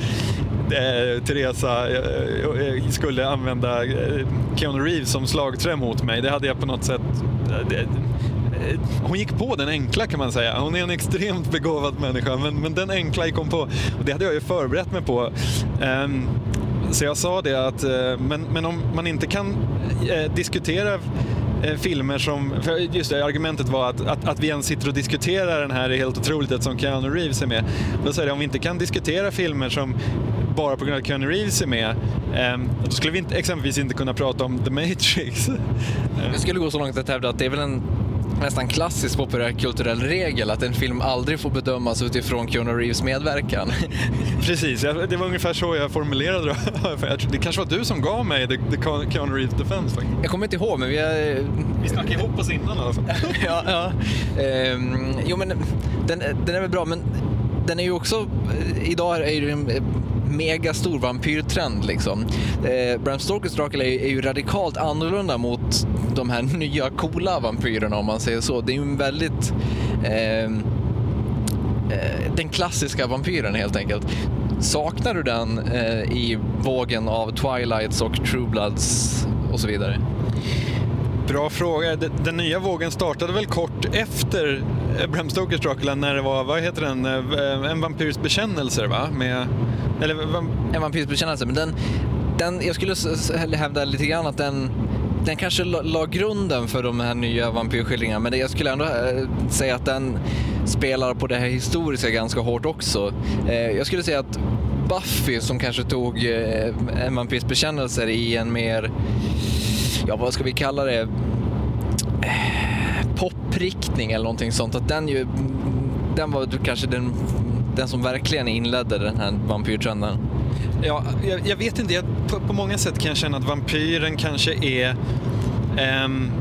eh, Teresa eh, eh skulle använda eh, Keanu Reeves som slagträ mot mig. Det hade jag på något sätt eh, det, eh, hon gick på den enkla kan man säga. Hon är en extremt begåvad människa, men, men den enkla gick hon på. Och det hade jag ju förberett mig på. Um, så jag sa det att, eh, men, men om man inte kan eh, diskutera eh, filmer som, just det, argumentet var att, att, att, vi ens sitter och diskuterar den här är helt otroligt eftersom Keanu Reeves är med. Då säger jag om vi inte kan diskutera filmer som bara på grund av att Keanu Reeves är med, eh, då skulle vi inte, exempelvis inte kunna prata om The Matrix. Jag skulle gå så långt att hävda att det är väl en nästan klassisk populärkulturell regel att en film aldrig får bedömas utifrån Keanu Reeves medverkan. Precis, det var ungefär så jag formulerade det. Det kanske var du som gav mig the, Keanu Reeves Defense. Jag kommer inte ihåg, men vi har... Vi snackade ihop oss innan i alla fall. ja, ja. Ehm, jo, men den, den är väl bra, men den är ju också... Idag är ju mega megastor vampyrtrend. Liksom. Eh, Bram Stokers Dracula är, är, ju radikalt annorlunda mot de här nya coola vampyrerna om man säger så. Det är ju en väldigt... Ehm, eh, den klassiska vampyren helt enkelt. Saknar du den eh, i vågen av Twilights och True Bloods och så vidare? Bra fråga. Den nya vågen startade väl kort efter eh, Bram Stokers Dracula när det var, vad heter den, eh, En vampyrs bekännelser va? Med, eller, en vampyrsbekännelse. men den, den, jag skulle hävda lite grann att den den kanske la, la grunden för de här nya vampyrskildringarna men jag skulle ändå eh, säga att den spelar på det här historiska ganska hårt också. Eh, jag skulle säga att Buffy som kanske tog äh, en vampyrs bekännelser i en mer ja vad ska vi kalla det, popriktning eller någonting sånt. Att den, ju, den var kanske den, den som verkligen inledde den här vampyrtrenden. Ja, jag, jag vet inte, jag, på, på, många sätt kan jag känna att vampyren kanske är um,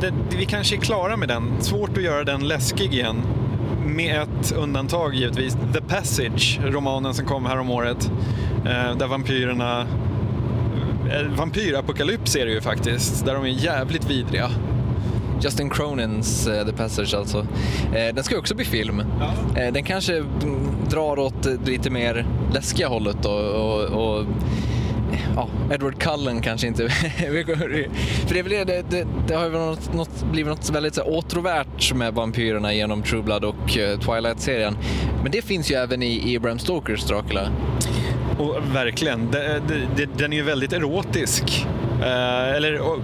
det, vi kanske är klara med den. Svårt att göra den läskig igen. Med ett undantag givetvis. The Passage, romanen som kom här om året. Uh, där vampyrerna eh, vampyrapokalyps är det ju faktiskt, där de är jävligt vidriga. Justin Cronins uh, The Passage alltså. Uh, den ska ju också bli film. Ja. Uh, den kanske drar åt lite mer läskiga hållet då, och, och ja, Edward Cullen kanske inte... för det, det, det, det har ju något, något, blivit något väldigt så åtråvärt med vampyrerna genom True Blood och Twilight-serien. Men det finns ju även i, i Bram Stokers Dracula. Och verkligen, den är ju väldigt erotisk. Eh, eller, och,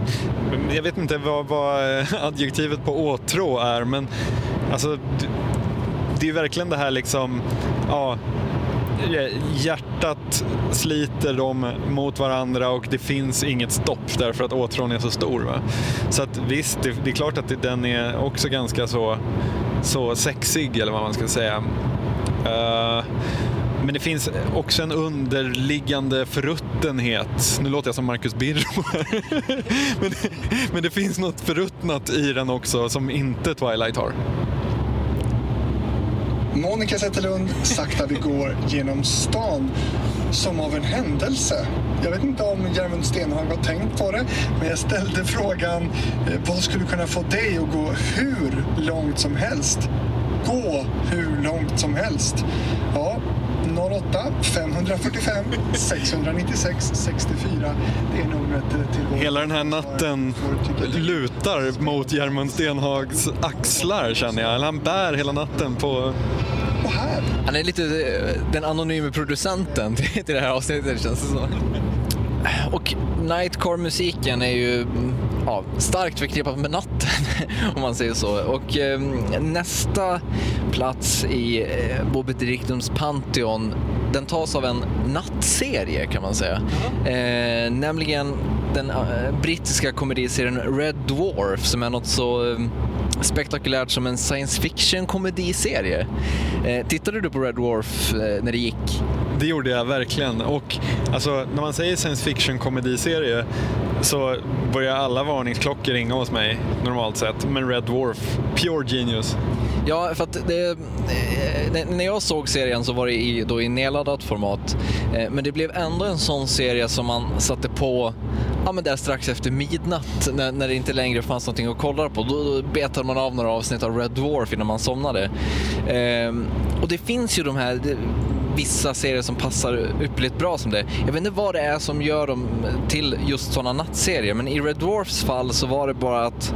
jag vet inte vad, vad eh, adjektivet på åtrå är, men alltså, det är verkligen det här liksom, ja, hjärtat sliter dem mot varandra och det finns inget stopp därför att åtrån är så stor. Va? Så att visst, det, det, är klart att den är också ganska så, så sexig eller vad man ska säga. Uh, men det finns också en underliggande förruttenhet. Nu låter jag som Marcus Birro men, det, men det finns något förruttnat i den också som inte Twilight har. Monica Zetterlund, Sakta vi går genom stan som av en händelse. Jag vet inte om Järmund Stenhag har tänkt på det, men jag ställde frågan eh, vad skulle kunna få dig att gå hur långt som helst? Gå hur långt som helst. Ja, 08 545 696 64. Det är numret till vår... Hela den här natten lutar mot Järmund Stenhags axlar känner jag. Eller han bär hela natten på... Och här. Han är lite eh, den anonyma producenten till det här avsnittet känns det som. Och Nightcore-musiken är ju ja, starkt förknippat med natten om man säger så. Och eh, nästa plats i eh, Bobby Dictums Pantheon, den tas av en nattserie kan man säga. Eh, nämligen den eh, brittiska komediserien Red Dwarf som är något så eh, spektakulärt som en science fiction komediserie. Eh, tittade du på Red Dwarf när det gick? Det gjorde jag verkligen. Och alltså, när man säger science fiction komediserie så börjar alla varningsklockor ringa hos mig normalt sett. Men Red Dwarf, pure genius. Ja, för att det, när jag såg serien så var det i, då i nedladdat format. Men det blev ändå en sån serie som man satte på ja, men där strax efter midnatt när, när det inte längre fanns någonting att kolla på. Då, då betade man av några avsnitt av Red Dwarf innan man somnade. Ehm, och det finns ju de här det, vissa serier som passar ypperligt bra som det. Jag vet inte vad det är som gör dem till just sådana nattserier, men i Red Dwarfs fall så var det bara att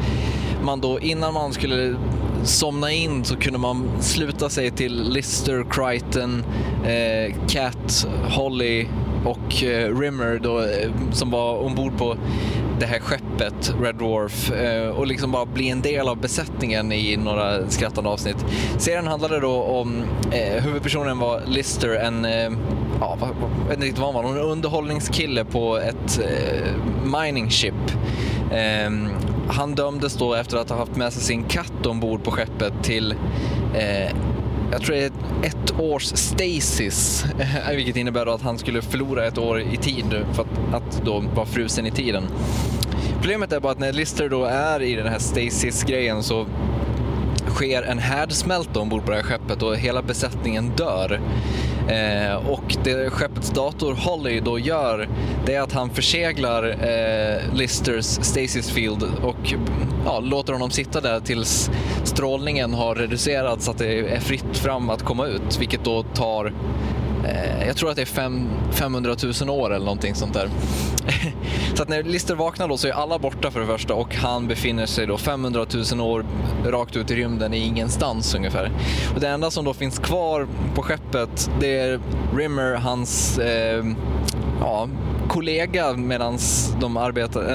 man då innan man skulle somna in så kunde man sluta sig till Lister, Crichton, eh, Cat, Holly och eh, Rimmer då, eh, som var ombord på det här skeppet Red Dwarf eh, och liksom bara bli en del av besättningen i några skrattande avsnitt. Serien handlade då om, eh, huvudpersonen var Lister, en, eh, ja, vad, vad, inte riktigt vad han var, en underhållningskille på ett eh, mining ship. Eh, han dömdes då efter att ha haft med sig sin katt ombord på skeppet till eh, jag tror det är ett års stasis, eh, vilket innebär att han skulle förlora ett år i tid för att, att då vara frusen i tiden. Problemet är bara att när Lister då är i den här stasis-grejen så sker en härdsmälta ombord på det här skeppet och hela besättningen dör. Eh, och det skeppets dator Holly då gör, det är att han förseglar eh, Listers stasis field och ja, låter honom sitta där tills strålningen har reducerats så att det är fritt fram att komma ut, vilket då tar Eh, jag tror att det är fem, 500 000 år eller någonting sånt där. så att när Lister vaknar då så är alla borta för det första och han befinner sig då 500 000 år rakt ut i rymden i ingenstans ungefär. Och det enda som då finns kvar på skeppet det är Rimmer, hans eh, ja, kollega medan de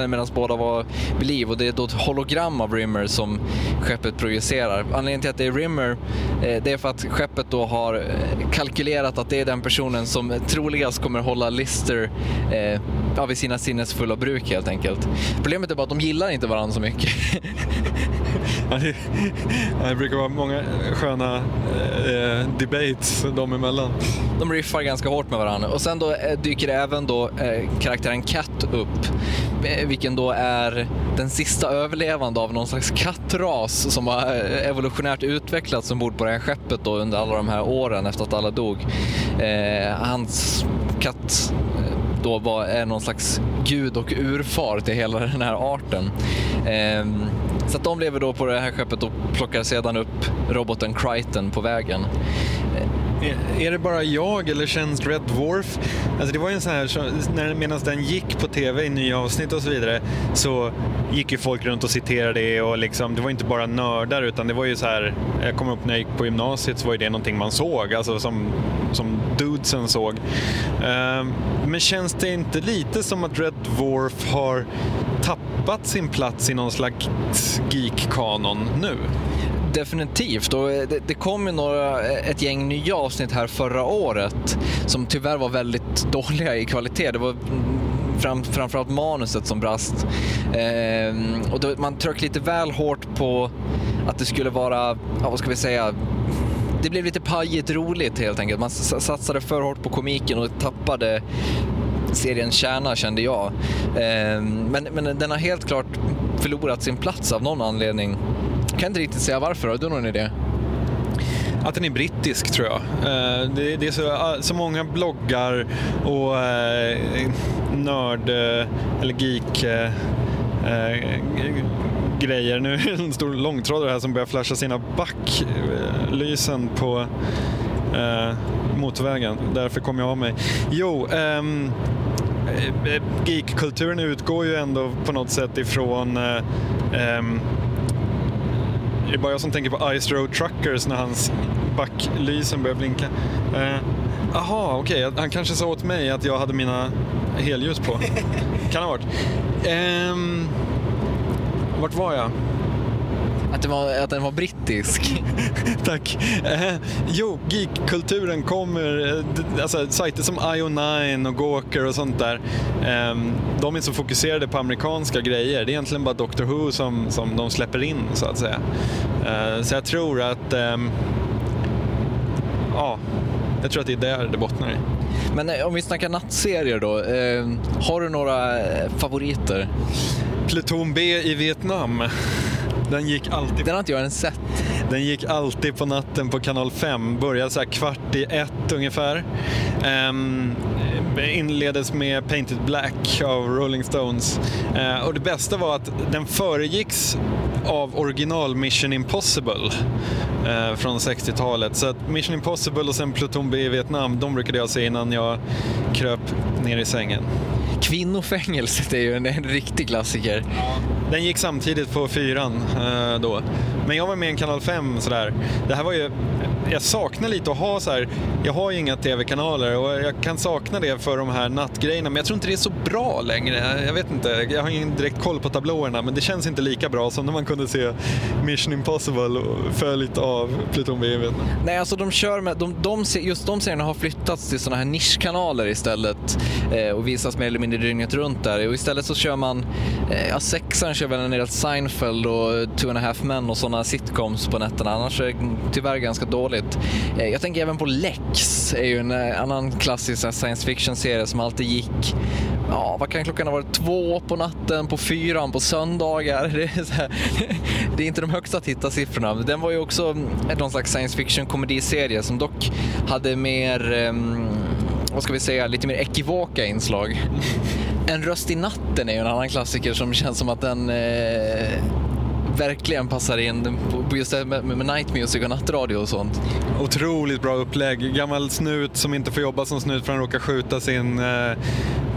medans båda var vid liv och det är då ett hologram av Rimmer som skeppet projicerar. Anledningen till att det är Rimmer eh, det är för att skeppet då har eh, kalkylerat att det är den personen som troligast kommer hålla Lister eh, ja, vid sina sinnesfulla bruk helt enkelt. Problemet är bara att de gillar inte varandra så mycket. ja, det, det, brukar vara många eh, sköna eh, debates dem emellan. De riffar ganska hårt med varandra och sen då eh, dyker även då eh, karaktären Cat upp, eh, vilken då är den sista överlevande av någon slags kattras som har evolutionärt utvecklats ombord på det här skeppet då under alla de här åren efter att alla dog. Eh, hans katt då var, är någon slags gud och urfar till hela den här arten. Eh, så att de lever då på det här skeppet och plockar sedan upp roboten Crichton på vägen. Är det bara jag eller känns Red Dwarf... Alltså det var ju en sån här, medan den gick på tv i nya avsnitt och så vidare så gick ju folk runt och citerade det och liksom, det var inte bara nördar utan det var ju så här, jag kom upp när jag gick på gymnasiet så var ju det någonting man såg, alltså som, som dudesen såg. Uh, men känns det inte lite som att Red Dwarf har tappat sin plats i någon slags geek-kanon nu? Definitivt. Och eh, det, det kom ju några, eh, ett gäng nya avsnitt här förra året som tyvärr var väldigt dåliga i kvalitet. Det var fram, framförallt manuset som brast. Ehm, och då, man tryckte lite väl hårt på att det skulle vara, ja, vad ska vi säga, det blev lite pajigt roligt helt enkelt. Man satsade för hårt på komiken och tappade seriens kärna kände jag. Ehm, men, men den har helt klart förlorat sin plats av någon anledning. Jag kan inte riktigt säga varför, har du någon idé? Att den är brittisk tror jag. Eh, det är så, ah, så många bloggar och eh, nörd eh, eller geek grejer. Nu är det en stor långtradare här som börjar flasha sina backlysen på motorvägen. Därför kom jag av mig. Jo, um, Eh, eh, geekkulturen utgår ju ändå på något sätt ifrån um, det är bara jag som tänker på Ice Road Truckers när hans backlysen börjar blinka. Jaha, uh, okej. Okay. Han kanske sa åt mig att jag hade mina helljus på. kan ha varit. Um, vart var jag? Att, det var, att den var brittisk? Tack. Eh, jo, geekkulturen kommer, eh, alltså sajter som IO9 och Gawker och sånt där, eh, de är så fokuserade på amerikanska grejer. Det är egentligen bara Doctor Who som, som de släpper in så att säga. Eh, så jag tror att, ehm, ja, jag tror att det är där det bottnar i. Men eh, om vi snackar nattserier då. Eh, har du några eh, favoriter? Pluton B i Vietnam. Den gick alltid Den har inte jag ens sett. Den gick alltid på natten på kanal 5. Började så här kvart i ett ungefär. Um, inleddes med Painted Black av Rolling Stones. Eh, och det bästa var att den föregicks av original Mission Impossible eh, från 60-talet. Så att Mission Impossible och sen Pluton B i Vietnam, de brukade jag se innan jag kröp ner i sängen. Kvinnofängelset är ju en, en riktig klassiker. Den gick samtidigt på fyran eh, då. Men jag var med i en kanal 5 sådär. Det här var ju, jag saknar lite att ha så här. jag har ju inga tv-kanaler och jag kan sakna det för de här nattgrejerna. Men jag tror inte det är så bra längre. Jag vet inte, jag har ingen direkt koll på tablåerna men det känns inte lika bra som när man kunde se Mission Impossible följt av Pluton B. Nej, alltså de kör med, de, de, just de serierna har flyttats till sådana här nischkanaler istället eh, och visas mer eller mindre dygnet runt där. Och istället så kör man, eh, ja sexan kör väl en del Seinfeld och Two and a half men och sådana sitcoms på nätterna. Annars är det tyvärr ganska dåligt. Eh, jag tänker även på Lex, är ju en eh, annan klassisk science fiction-serie som alltid gick Ja, vad kan klockan ha varit? Två på natten, på fyran, på söndagar. Det är, så här, det är inte de högsta tittarsiffrorna. Den var ju också någon slags science fiction komediserie som dock hade mer, ehm, vad ska vi säga, lite mer ekivoka inslag. En röst i natten är ju en annan klassiker som känns som att den eh, verkligen passar in på- just det med, med night music och nattradio och sånt. Otroligt bra upplägg. Gammal snut som inte får jobba som snut för han råkar skjuta sin eh,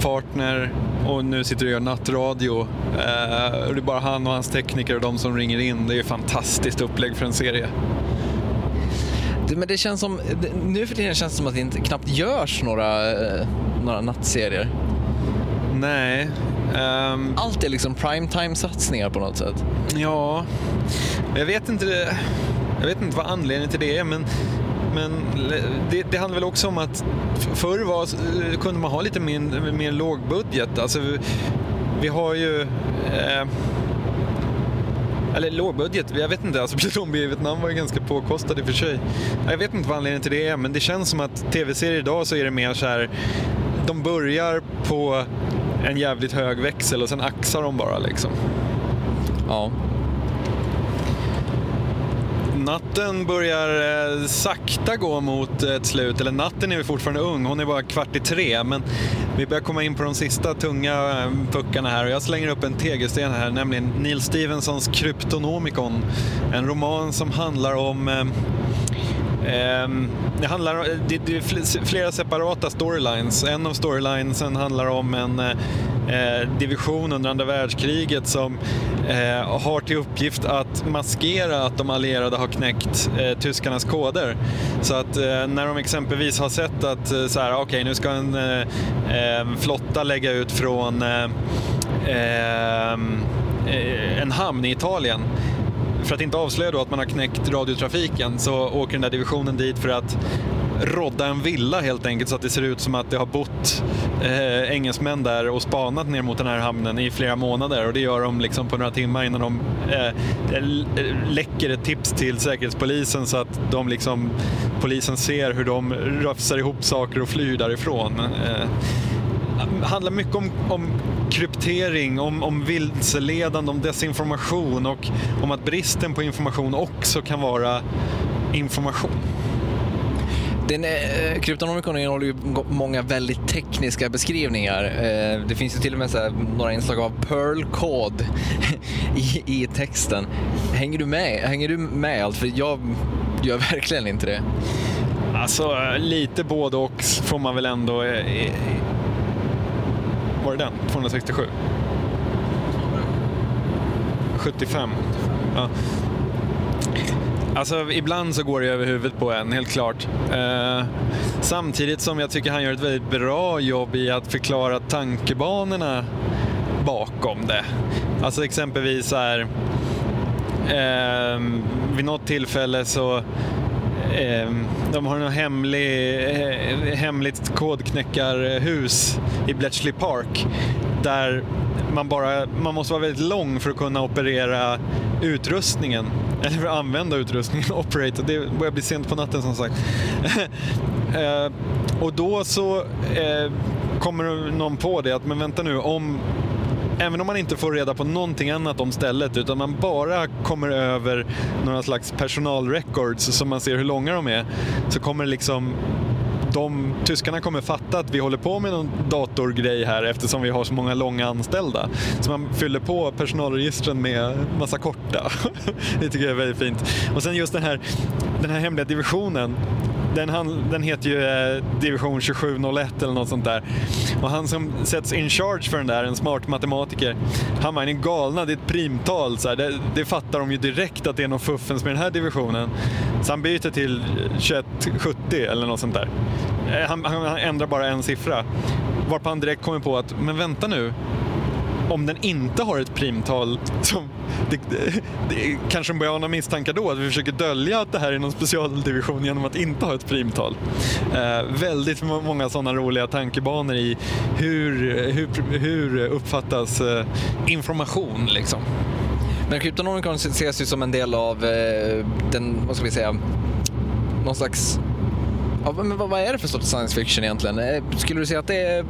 partner och nu sitter och gör nattradio. Eh, det är bara han och hans tekniker och de som ringer in. Det är fantastiskt upplägg för en serie. Det, men det känns som, nu för tiden känns det som att det inte knappt görs några, eh, några nattserier. Nej. Ehm, Allt är liksom primetime-satsningar på något sätt. ja, jag vet inte. Jag vet inte vad anledningen till det är men men det, det handlar väl också om att förr var, kunde man ha lite min, mer lågbudget. Alltså, vi, vi har ju... Eh, eller lågbudget, jag vet inte. Alltså B i Vietnam var ju ganska påkostad i och för sig. Jag vet inte vad anledningen till det är, men det känns som att tv-serier idag så är det mer så här... De börjar på en jävligt hög växel och sen axar de bara liksom. Ja. Natten börjar eh, sakta gå mot ett slut, eller natten är vi fortfarande ung, hon är bara kvart i tre, men vi börjar komma in på de sista tunga eh, puckarna här och jag slänger upp en tegelsten här, nämligen Neil Stephensons Kryptonomicon. En roman som handlar om eh, Ehm, det handlar det, det är flera separata storylines. En av storylinesen handlar om en eh, eh, division under andra världskriget som eh, har till uppgift att maskera att de allierade har knäckt tyskarnas koder. Så att när de exempelvis har sett att så här, okay, nu ska en ehm, flotta lägga ut från ehm, en hamn i Italien för att inte avslöja då att man har knäckt radiotrafiken så åker den där divisionen dit för att rodda en villa helt enkelt så att det ser ut som att det har bott eh, engelsmän där och spanat ner mot den här hamnen i flera månader och det gör de liksom på några timmar innan de eh, eh läcker ett tips till säkerhetspolisen så att de liksom, polisen ser hur de rafsar ihop saker och flyr därifrån. Eh, handlar mycket om, om kryptering, om, om vilseledande, om desinformation och om att bristen på information också kan vara information. Den, eh, Kryptonomicon innehåller ju många väldigt tekniska beskrivningar. Eh, det finns ju till och med här, några inslag av Perl-kod i, i texten. Hänger du med? Hänger du med allt? För jag gör verkligen inte det. Alltså lite både och får man väl ändå... Var det den? 267? 75? Ja. Alltså ibland så går det över huvudet på en, helt klart. Eh, samtidigt som jag tycker han gör ett väldigt bra jobb i att förklara tankebanorna bakom det. Alltså exempelvis så här Eh, vid något tillfälle så Ehm, de har något hemlig, eh, hemligt kodknäckarhus i Bletchley Park där man, bara, man måste vara väldigt lång för att kunna operera utrustningen. Eller för att använda utrustningen, operate. Det börjar bli sent på natten som sagt. eh, och då så eh, kommer någon på det att, men vänta nu, om även om man inte får reda på någonting annat om stället utan man bara kommer över några slags personalrecords som man ser hur långa de är så kommer liksom de, tyskarna kommer fatta att vi håller på med någon datorgrej här eftersom vi har så många långa anställda. Så man fyller på personalregistren med massa korta. det tycker jag är väldigt fint. Och sen just den här, den här hemliga divisionen den, han, den heter ju eh, Division 2701 eller något sånt där. Och han som sätts in charge för den där, en smart matematiker, han bara, ni är galna, det är ett primtal. Så det, det, fattar de ju direkt att det är någon fuffens med den här divisionen. Så han byter till 2170 eller något sånt där. Eh, han, han ändrar bara en siffra. Varpå han direkt kommer på att, men vänta nu, om den inte har ett primtal, som, det, det, det, kanske börjar ana misstankar då, att vi försöker dölja att det här är någon specialdivision genom att inte ha ett primtal. Eh, väldigt många sådana roliga tankebanor i hur, hur, hur uppfattas eh, information liksom. Men kryptonomikon ses ju som en del av eh, den, vad ska vi säga, någon slags Ja, men vad är det för sorts science fiction egentligen? Eh, skulle du säga att det är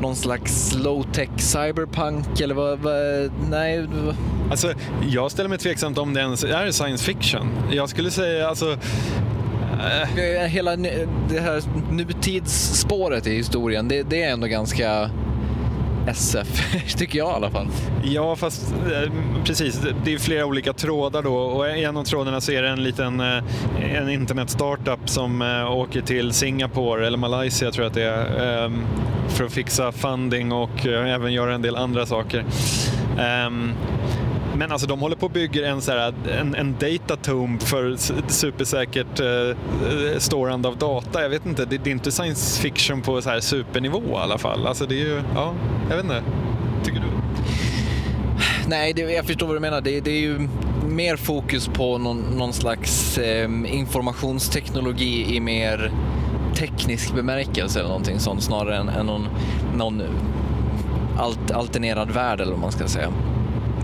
någon slags low-tech cyberpunk eller vad, vad, nej? Alltså, jag ställer mig tveksamt om det ens är science fiction. Jag skulle säga alltså äh... Hela det här nutidsspåret i historien, det, det är ändå ganska SF, tycker jag i alla fall. Ja, fast eh, precis. Det är flera olika trådar då och i en av trådarna så är det en liten eh, en internet-startup som eh, åker till Singapore eller Malaysia tror jag att det är ehm, för att fixa funding och även göra en del andra saker. Ehm, men alltså de håller på och bygger en, så här, en, en datatomb för supersäkert eh, eh, storande av data. Jag vet inte, det, det, är inte science fiction på så här supernivå i alla fall. Alltså det är ju, ja, jag vet inte. Tycker du? Nej, det, jag förstår vad du menar. Det, det är ju mer fokus på någon, någon slags eh, informationsteknologi i mer teknisk bemärkelse eller någonting sånt snarare än, än någon, någon alternerad värld eller vad man ska säga.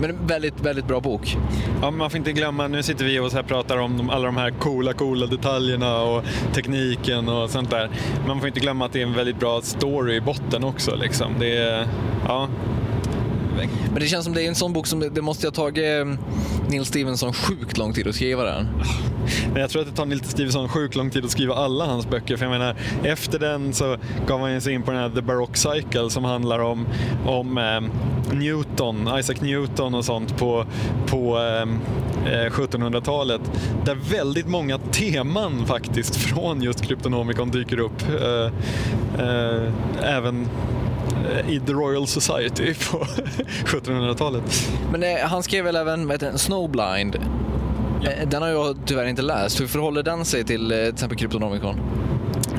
Men väldigt, väldigt bra bok. Ja, man får inte glömma, nu sitter vi och så här pratar om de, alla de här coola, coola detaljerna och tekniken och sånt där. Men man får inte glömma att det är en väldigt bra story i botten också. Liksom. Det är, ja, men det känns som det är en sån bok som det måste ha tagit eh, Neil Stevenson sjukt lång tid att skriva den. Men jag tror att det tar Neil Stevenson sjukt lång tid att skriva alla hans böcker. För jag menar, efter den så gav han sig in på den här The Baroque Cycle som handlar om, om eh, Newton, Isaac Newton och sånt på, på eh, 1700-talet. Eh, där väldigt många teman faktiskt från just Kryptonomicon dyker upp. Eh, eh, även i The Royal Society på 1700-talet. Men eh, han skrev väl även vad heter Snowblind? Ja. Eh, den har jag tyvärr inte läst. Hur förhåller den sig till eh, till exempel Kryptonomicon?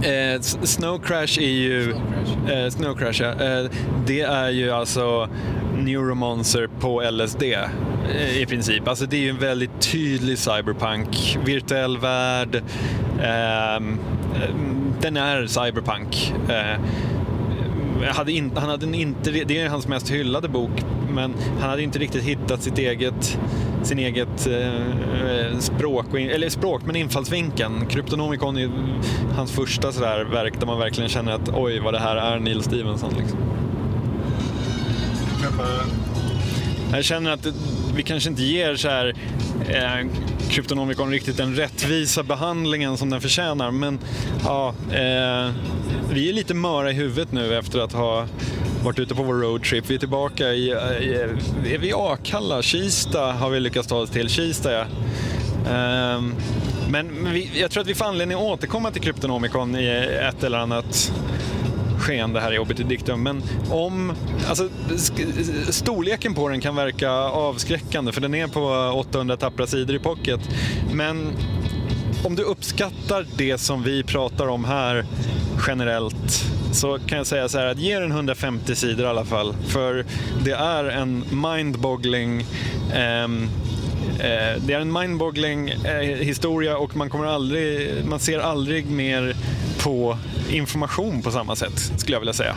Eh, Snow Crash är ju... Snow Crash, eh, Snow Crash ja. eh, det är ju alltså Neuromancer på LSD i princip. Alltså det är ju en väldigt tydlig cyberpunk, virtuell värld. Ehm, den är cyberpunk hade in, han hade inte, det är hans mest hyllade bok, men han hade inte riktigt hittat sitt eget, sin eget eh, språk, eller språk, men infallsvinkeln. Kryptonomikon är hans första sådär verk där man verkligen känner att oj, vad det här är Neil Stevenson. Liksom. Jag känner att vi kanske inte ger så här eh, Kryptonomicon riktigt den rättvisa behandlingen som den förtjänar. Men ja, eh, vi är lite möra i huvudet nu efter att ha varit ute på vår roadtrip. Vi är tillbaka i, eh, i är vi Akalla, Kista har vi lyckats ta oss till. Kista ja. Eh, men vi, jag tror att vi får anledning att återkomma till Kryptonomicon i ett eller annat skeende här i obitidictum. Men om, alltså, storleken på den kan verka avskräckande för den är på 800 tappra sidor i pocket. Men om du uppskattar det som vi pratar om här generellt så kan jag säga så här att ge den 150 sidor i alla fall. För det är en mind-boggling eh, Eh, det är en mindboggling eh, historia och man, kommer aldrig, man ser aldrig mer på information på samma sätt, skulle jag vilja säga.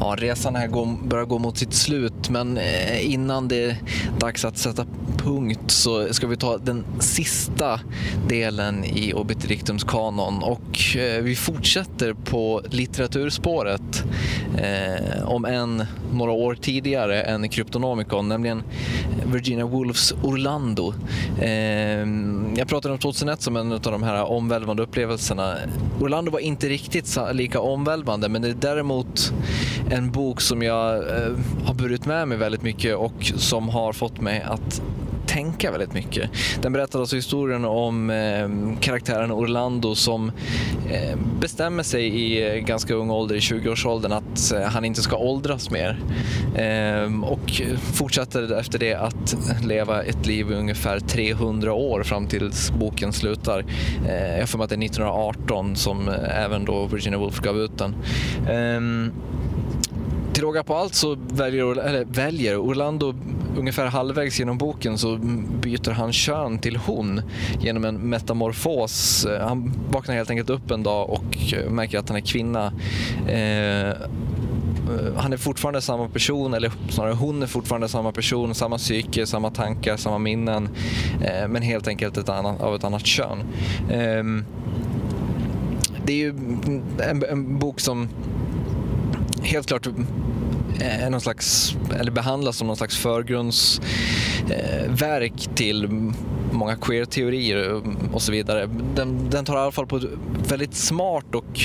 Ja, resan här går, börjar gå mot sitt slut, men eh, innan det är dags att sätta punkt så ska vi ta den sista delen i Obiter kanon och eh, vi fortsätter på litteraturspåret eh, om än några år tidigare än Kryptonomicon, nämligen Virginia Woolfs Orlando. Eh, jag pratade om 2001 som en av de här omvälvande upplevelserna. Orlando var inte riktigt lika omvälvande, men det är däremot en bok som jag eh, har burit med mig väldigt mycket och som har fått mig att tänka väldigt mycket. Den berättar alltså historien om eh, karaktären Orlando som eh, bestämmer sig i eh, ganska ung ålder, i 20-årsåldern, att eh, han inte ska åldras mer. Eh, och fortsätter efter det att leva ett liv i ungefär 300 år fram tills boken slutar. Eh, jag får mig att det är 1918 som eh, även då Virginia Woolf gav ut den. Ehm, till råga på allt så väljer, eller väljer Orlando ungefär halvvägs genom boken så byter han kön till hon genom en metamorfos. Eh, han vaknar helt enkelt upp en dag och eh, märker att han är kvinna. Eh, eh, han är fortfarande samma person, eller snarare hon är fortfarande samma person, samma psyke, samma tankar, samma minnen, eh, men helt enkelt ett annat, av ett annat kön. Eh, det är ju en, en bok som helt klart eh, är någon slags, eller behandlas som någon slags förgrundsverk till många queer-teorier och så vidare. Den, den, tar i alla fall på ett väldigt smart och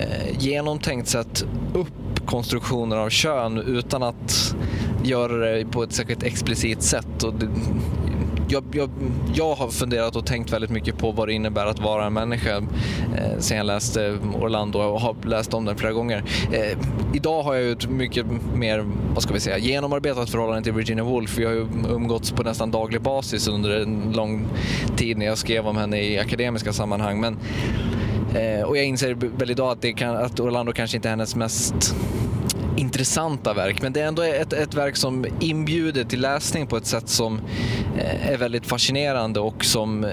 eh, genomtänkt sätt upp konstruktioner av kön utan att göra det på ett särskilt explicit sätt. Och det, jag, jag, jag har funderat och tänkt väldigt mycket på vad det innebär att vara en människa eh, sen jag läste Orlando och har läst om den flera gånger. Eh, idag har jag ju ett mycket mer, vad ska vi säga, genomarbetat förhållande till Virginia Woolf. Vi har ju umgåtts på nästan daglig basis under en lång tid när jag skrev om henne i akademiska sammanhang. Men, eh, och jag inser väl idag att, det kan, att Orlando kanske inte är hennes mest intressanta verk, men det är ändå ett, ett verk som inbjuder till läsning på ett sätt som eh, är väldigt fascinerande och som eh,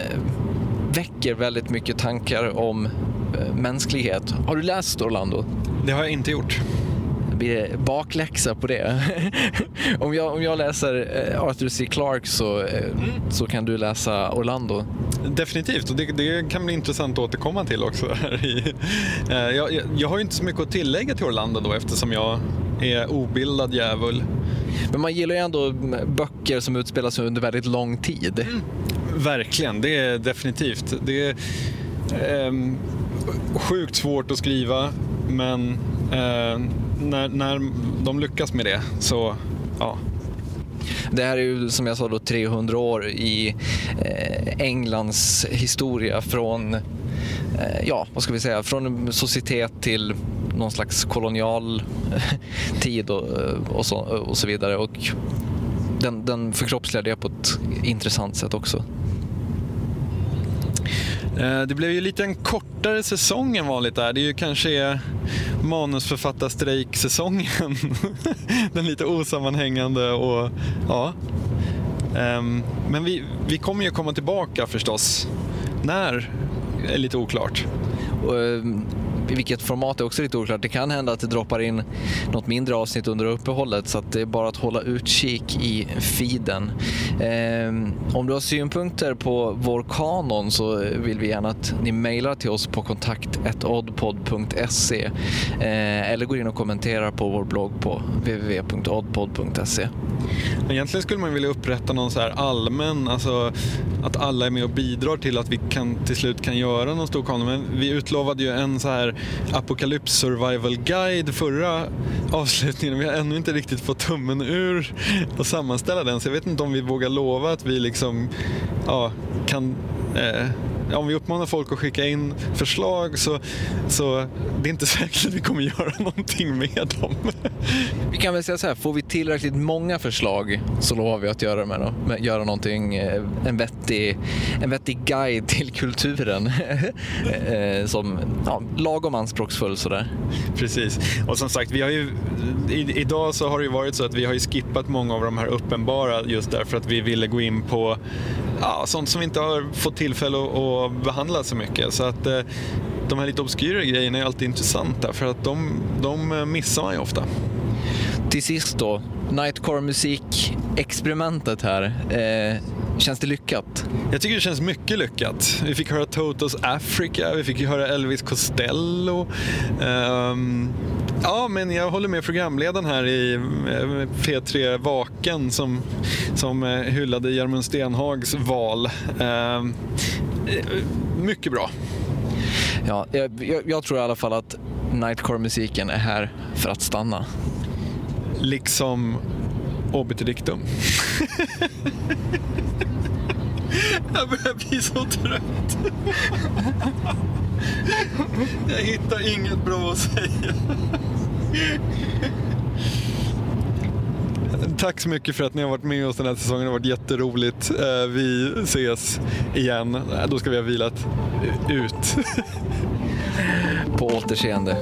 väcker väldigt mycket tankar om eh, mänsklighet. Har du läst Orlando? Det har jag inte gjort. Det blir bakläxa på det. om, jag, om jag läser Arthur C. Clarke så, mm. så kan du läsa Orlando. Definitivt, och det, det, kan bli intressant att återkomma till också. jag, jag, jag har ju inte så mycket att tillägga till Orlando då eftersom jag är obildad djävul. Men man gillar ju ändå böcker som utspelar sig under väldigt lång tid. Mm. Verkligen, det är definitivt. Det är eh, sjukt svårt att skriva, men eh, när, när de lyckas med det så, ja, det här är ju som jag sa då 300 år i eh, Englands historia från, eh, ja vad ska vi säga, från societet till någon slags kolonial eh, tid och, eh, och, så, och så vidare. Och den, den förkroppsligar det på ett intressant sätt också. Eh, det blev ju lite en kortare säsong än vanligt där. Det är ju kanske manusförfattarstrejksäsongen. Den lite osammanhängande och ja. Ehm, men vi, vi kommer ju komma tillbaka förstås. När är lite oklart. Ehm, i vilket format är också lite oklart. Det kan hända att det droppar in något mindre avsnitt under uppehållet så att det är bara att hålla utkik i feeden. Eh, om du har synpunkter på vår kanon så vill vi gärna att ni mejlar till oss på kontakt.oddpod.se eh, eller går in och kommenterar på vår blogg på www.oddpod.se. Egentligen skulle man vilja upprätta någon så här allmän, alltså att alla är med och bidrar till att vi kan, till slut kan göra någon stor kanon. Men vi utlovade ju en så här Apocalypse Survival Guide förra avslutningen. Vi har ännu inte riktigt fått tummen ur och sammanställa den. Så jag vet inte om vi vågar lova att vi liksom ja, kan eh, om vi uppmanar folk att skicka in förslag så, så det är inte säkert att vi kommer göra någonting med dem. Vi kan väl säga så här, får vi tillräckligt många förslag så lovar vi att göra, med, med, göra någonting, eh, en vettig, en vettig guide till kulturen eh, som ja, lagom anspråksfull sådär. Precis, och som sagt, vi har ju, i, idag så har det ju varit så att vi har ju skippat många av de här uppenbara just därför att vi ville gå in på ja, sånt som vi inte har fått tillfälle att, behandla så mycket. Så att eh, de här lite obskyra grejerna är alltid intressanta för att de, de eh, missar man ju ofta. Till sist då, Nightcore-musik-experimentet här. Eh, känns det lyckat? Jag tycker det känns mycket lyckat. Vi fick höra Totos Africa, vi fick höra Elvis Costello. Um, ja, men jag håller med programledaren här i eh, P3 Vaken som, som eh, hyllade Jermund Stenhags val. Um, mycket bra. Ja, jag, jag, tror i alla fall att Nightcore-musiken är här för att stanna. Liksom obiterdictum. Jag börjar bli så trött. Jag hittar inget bra att säga. Tack så mycket för att ni har varit med oss den här säsongen. Det har varit jätteroligt. Eh, vi ses igen. Eh, då ska vi ha vilat ut. På återseende.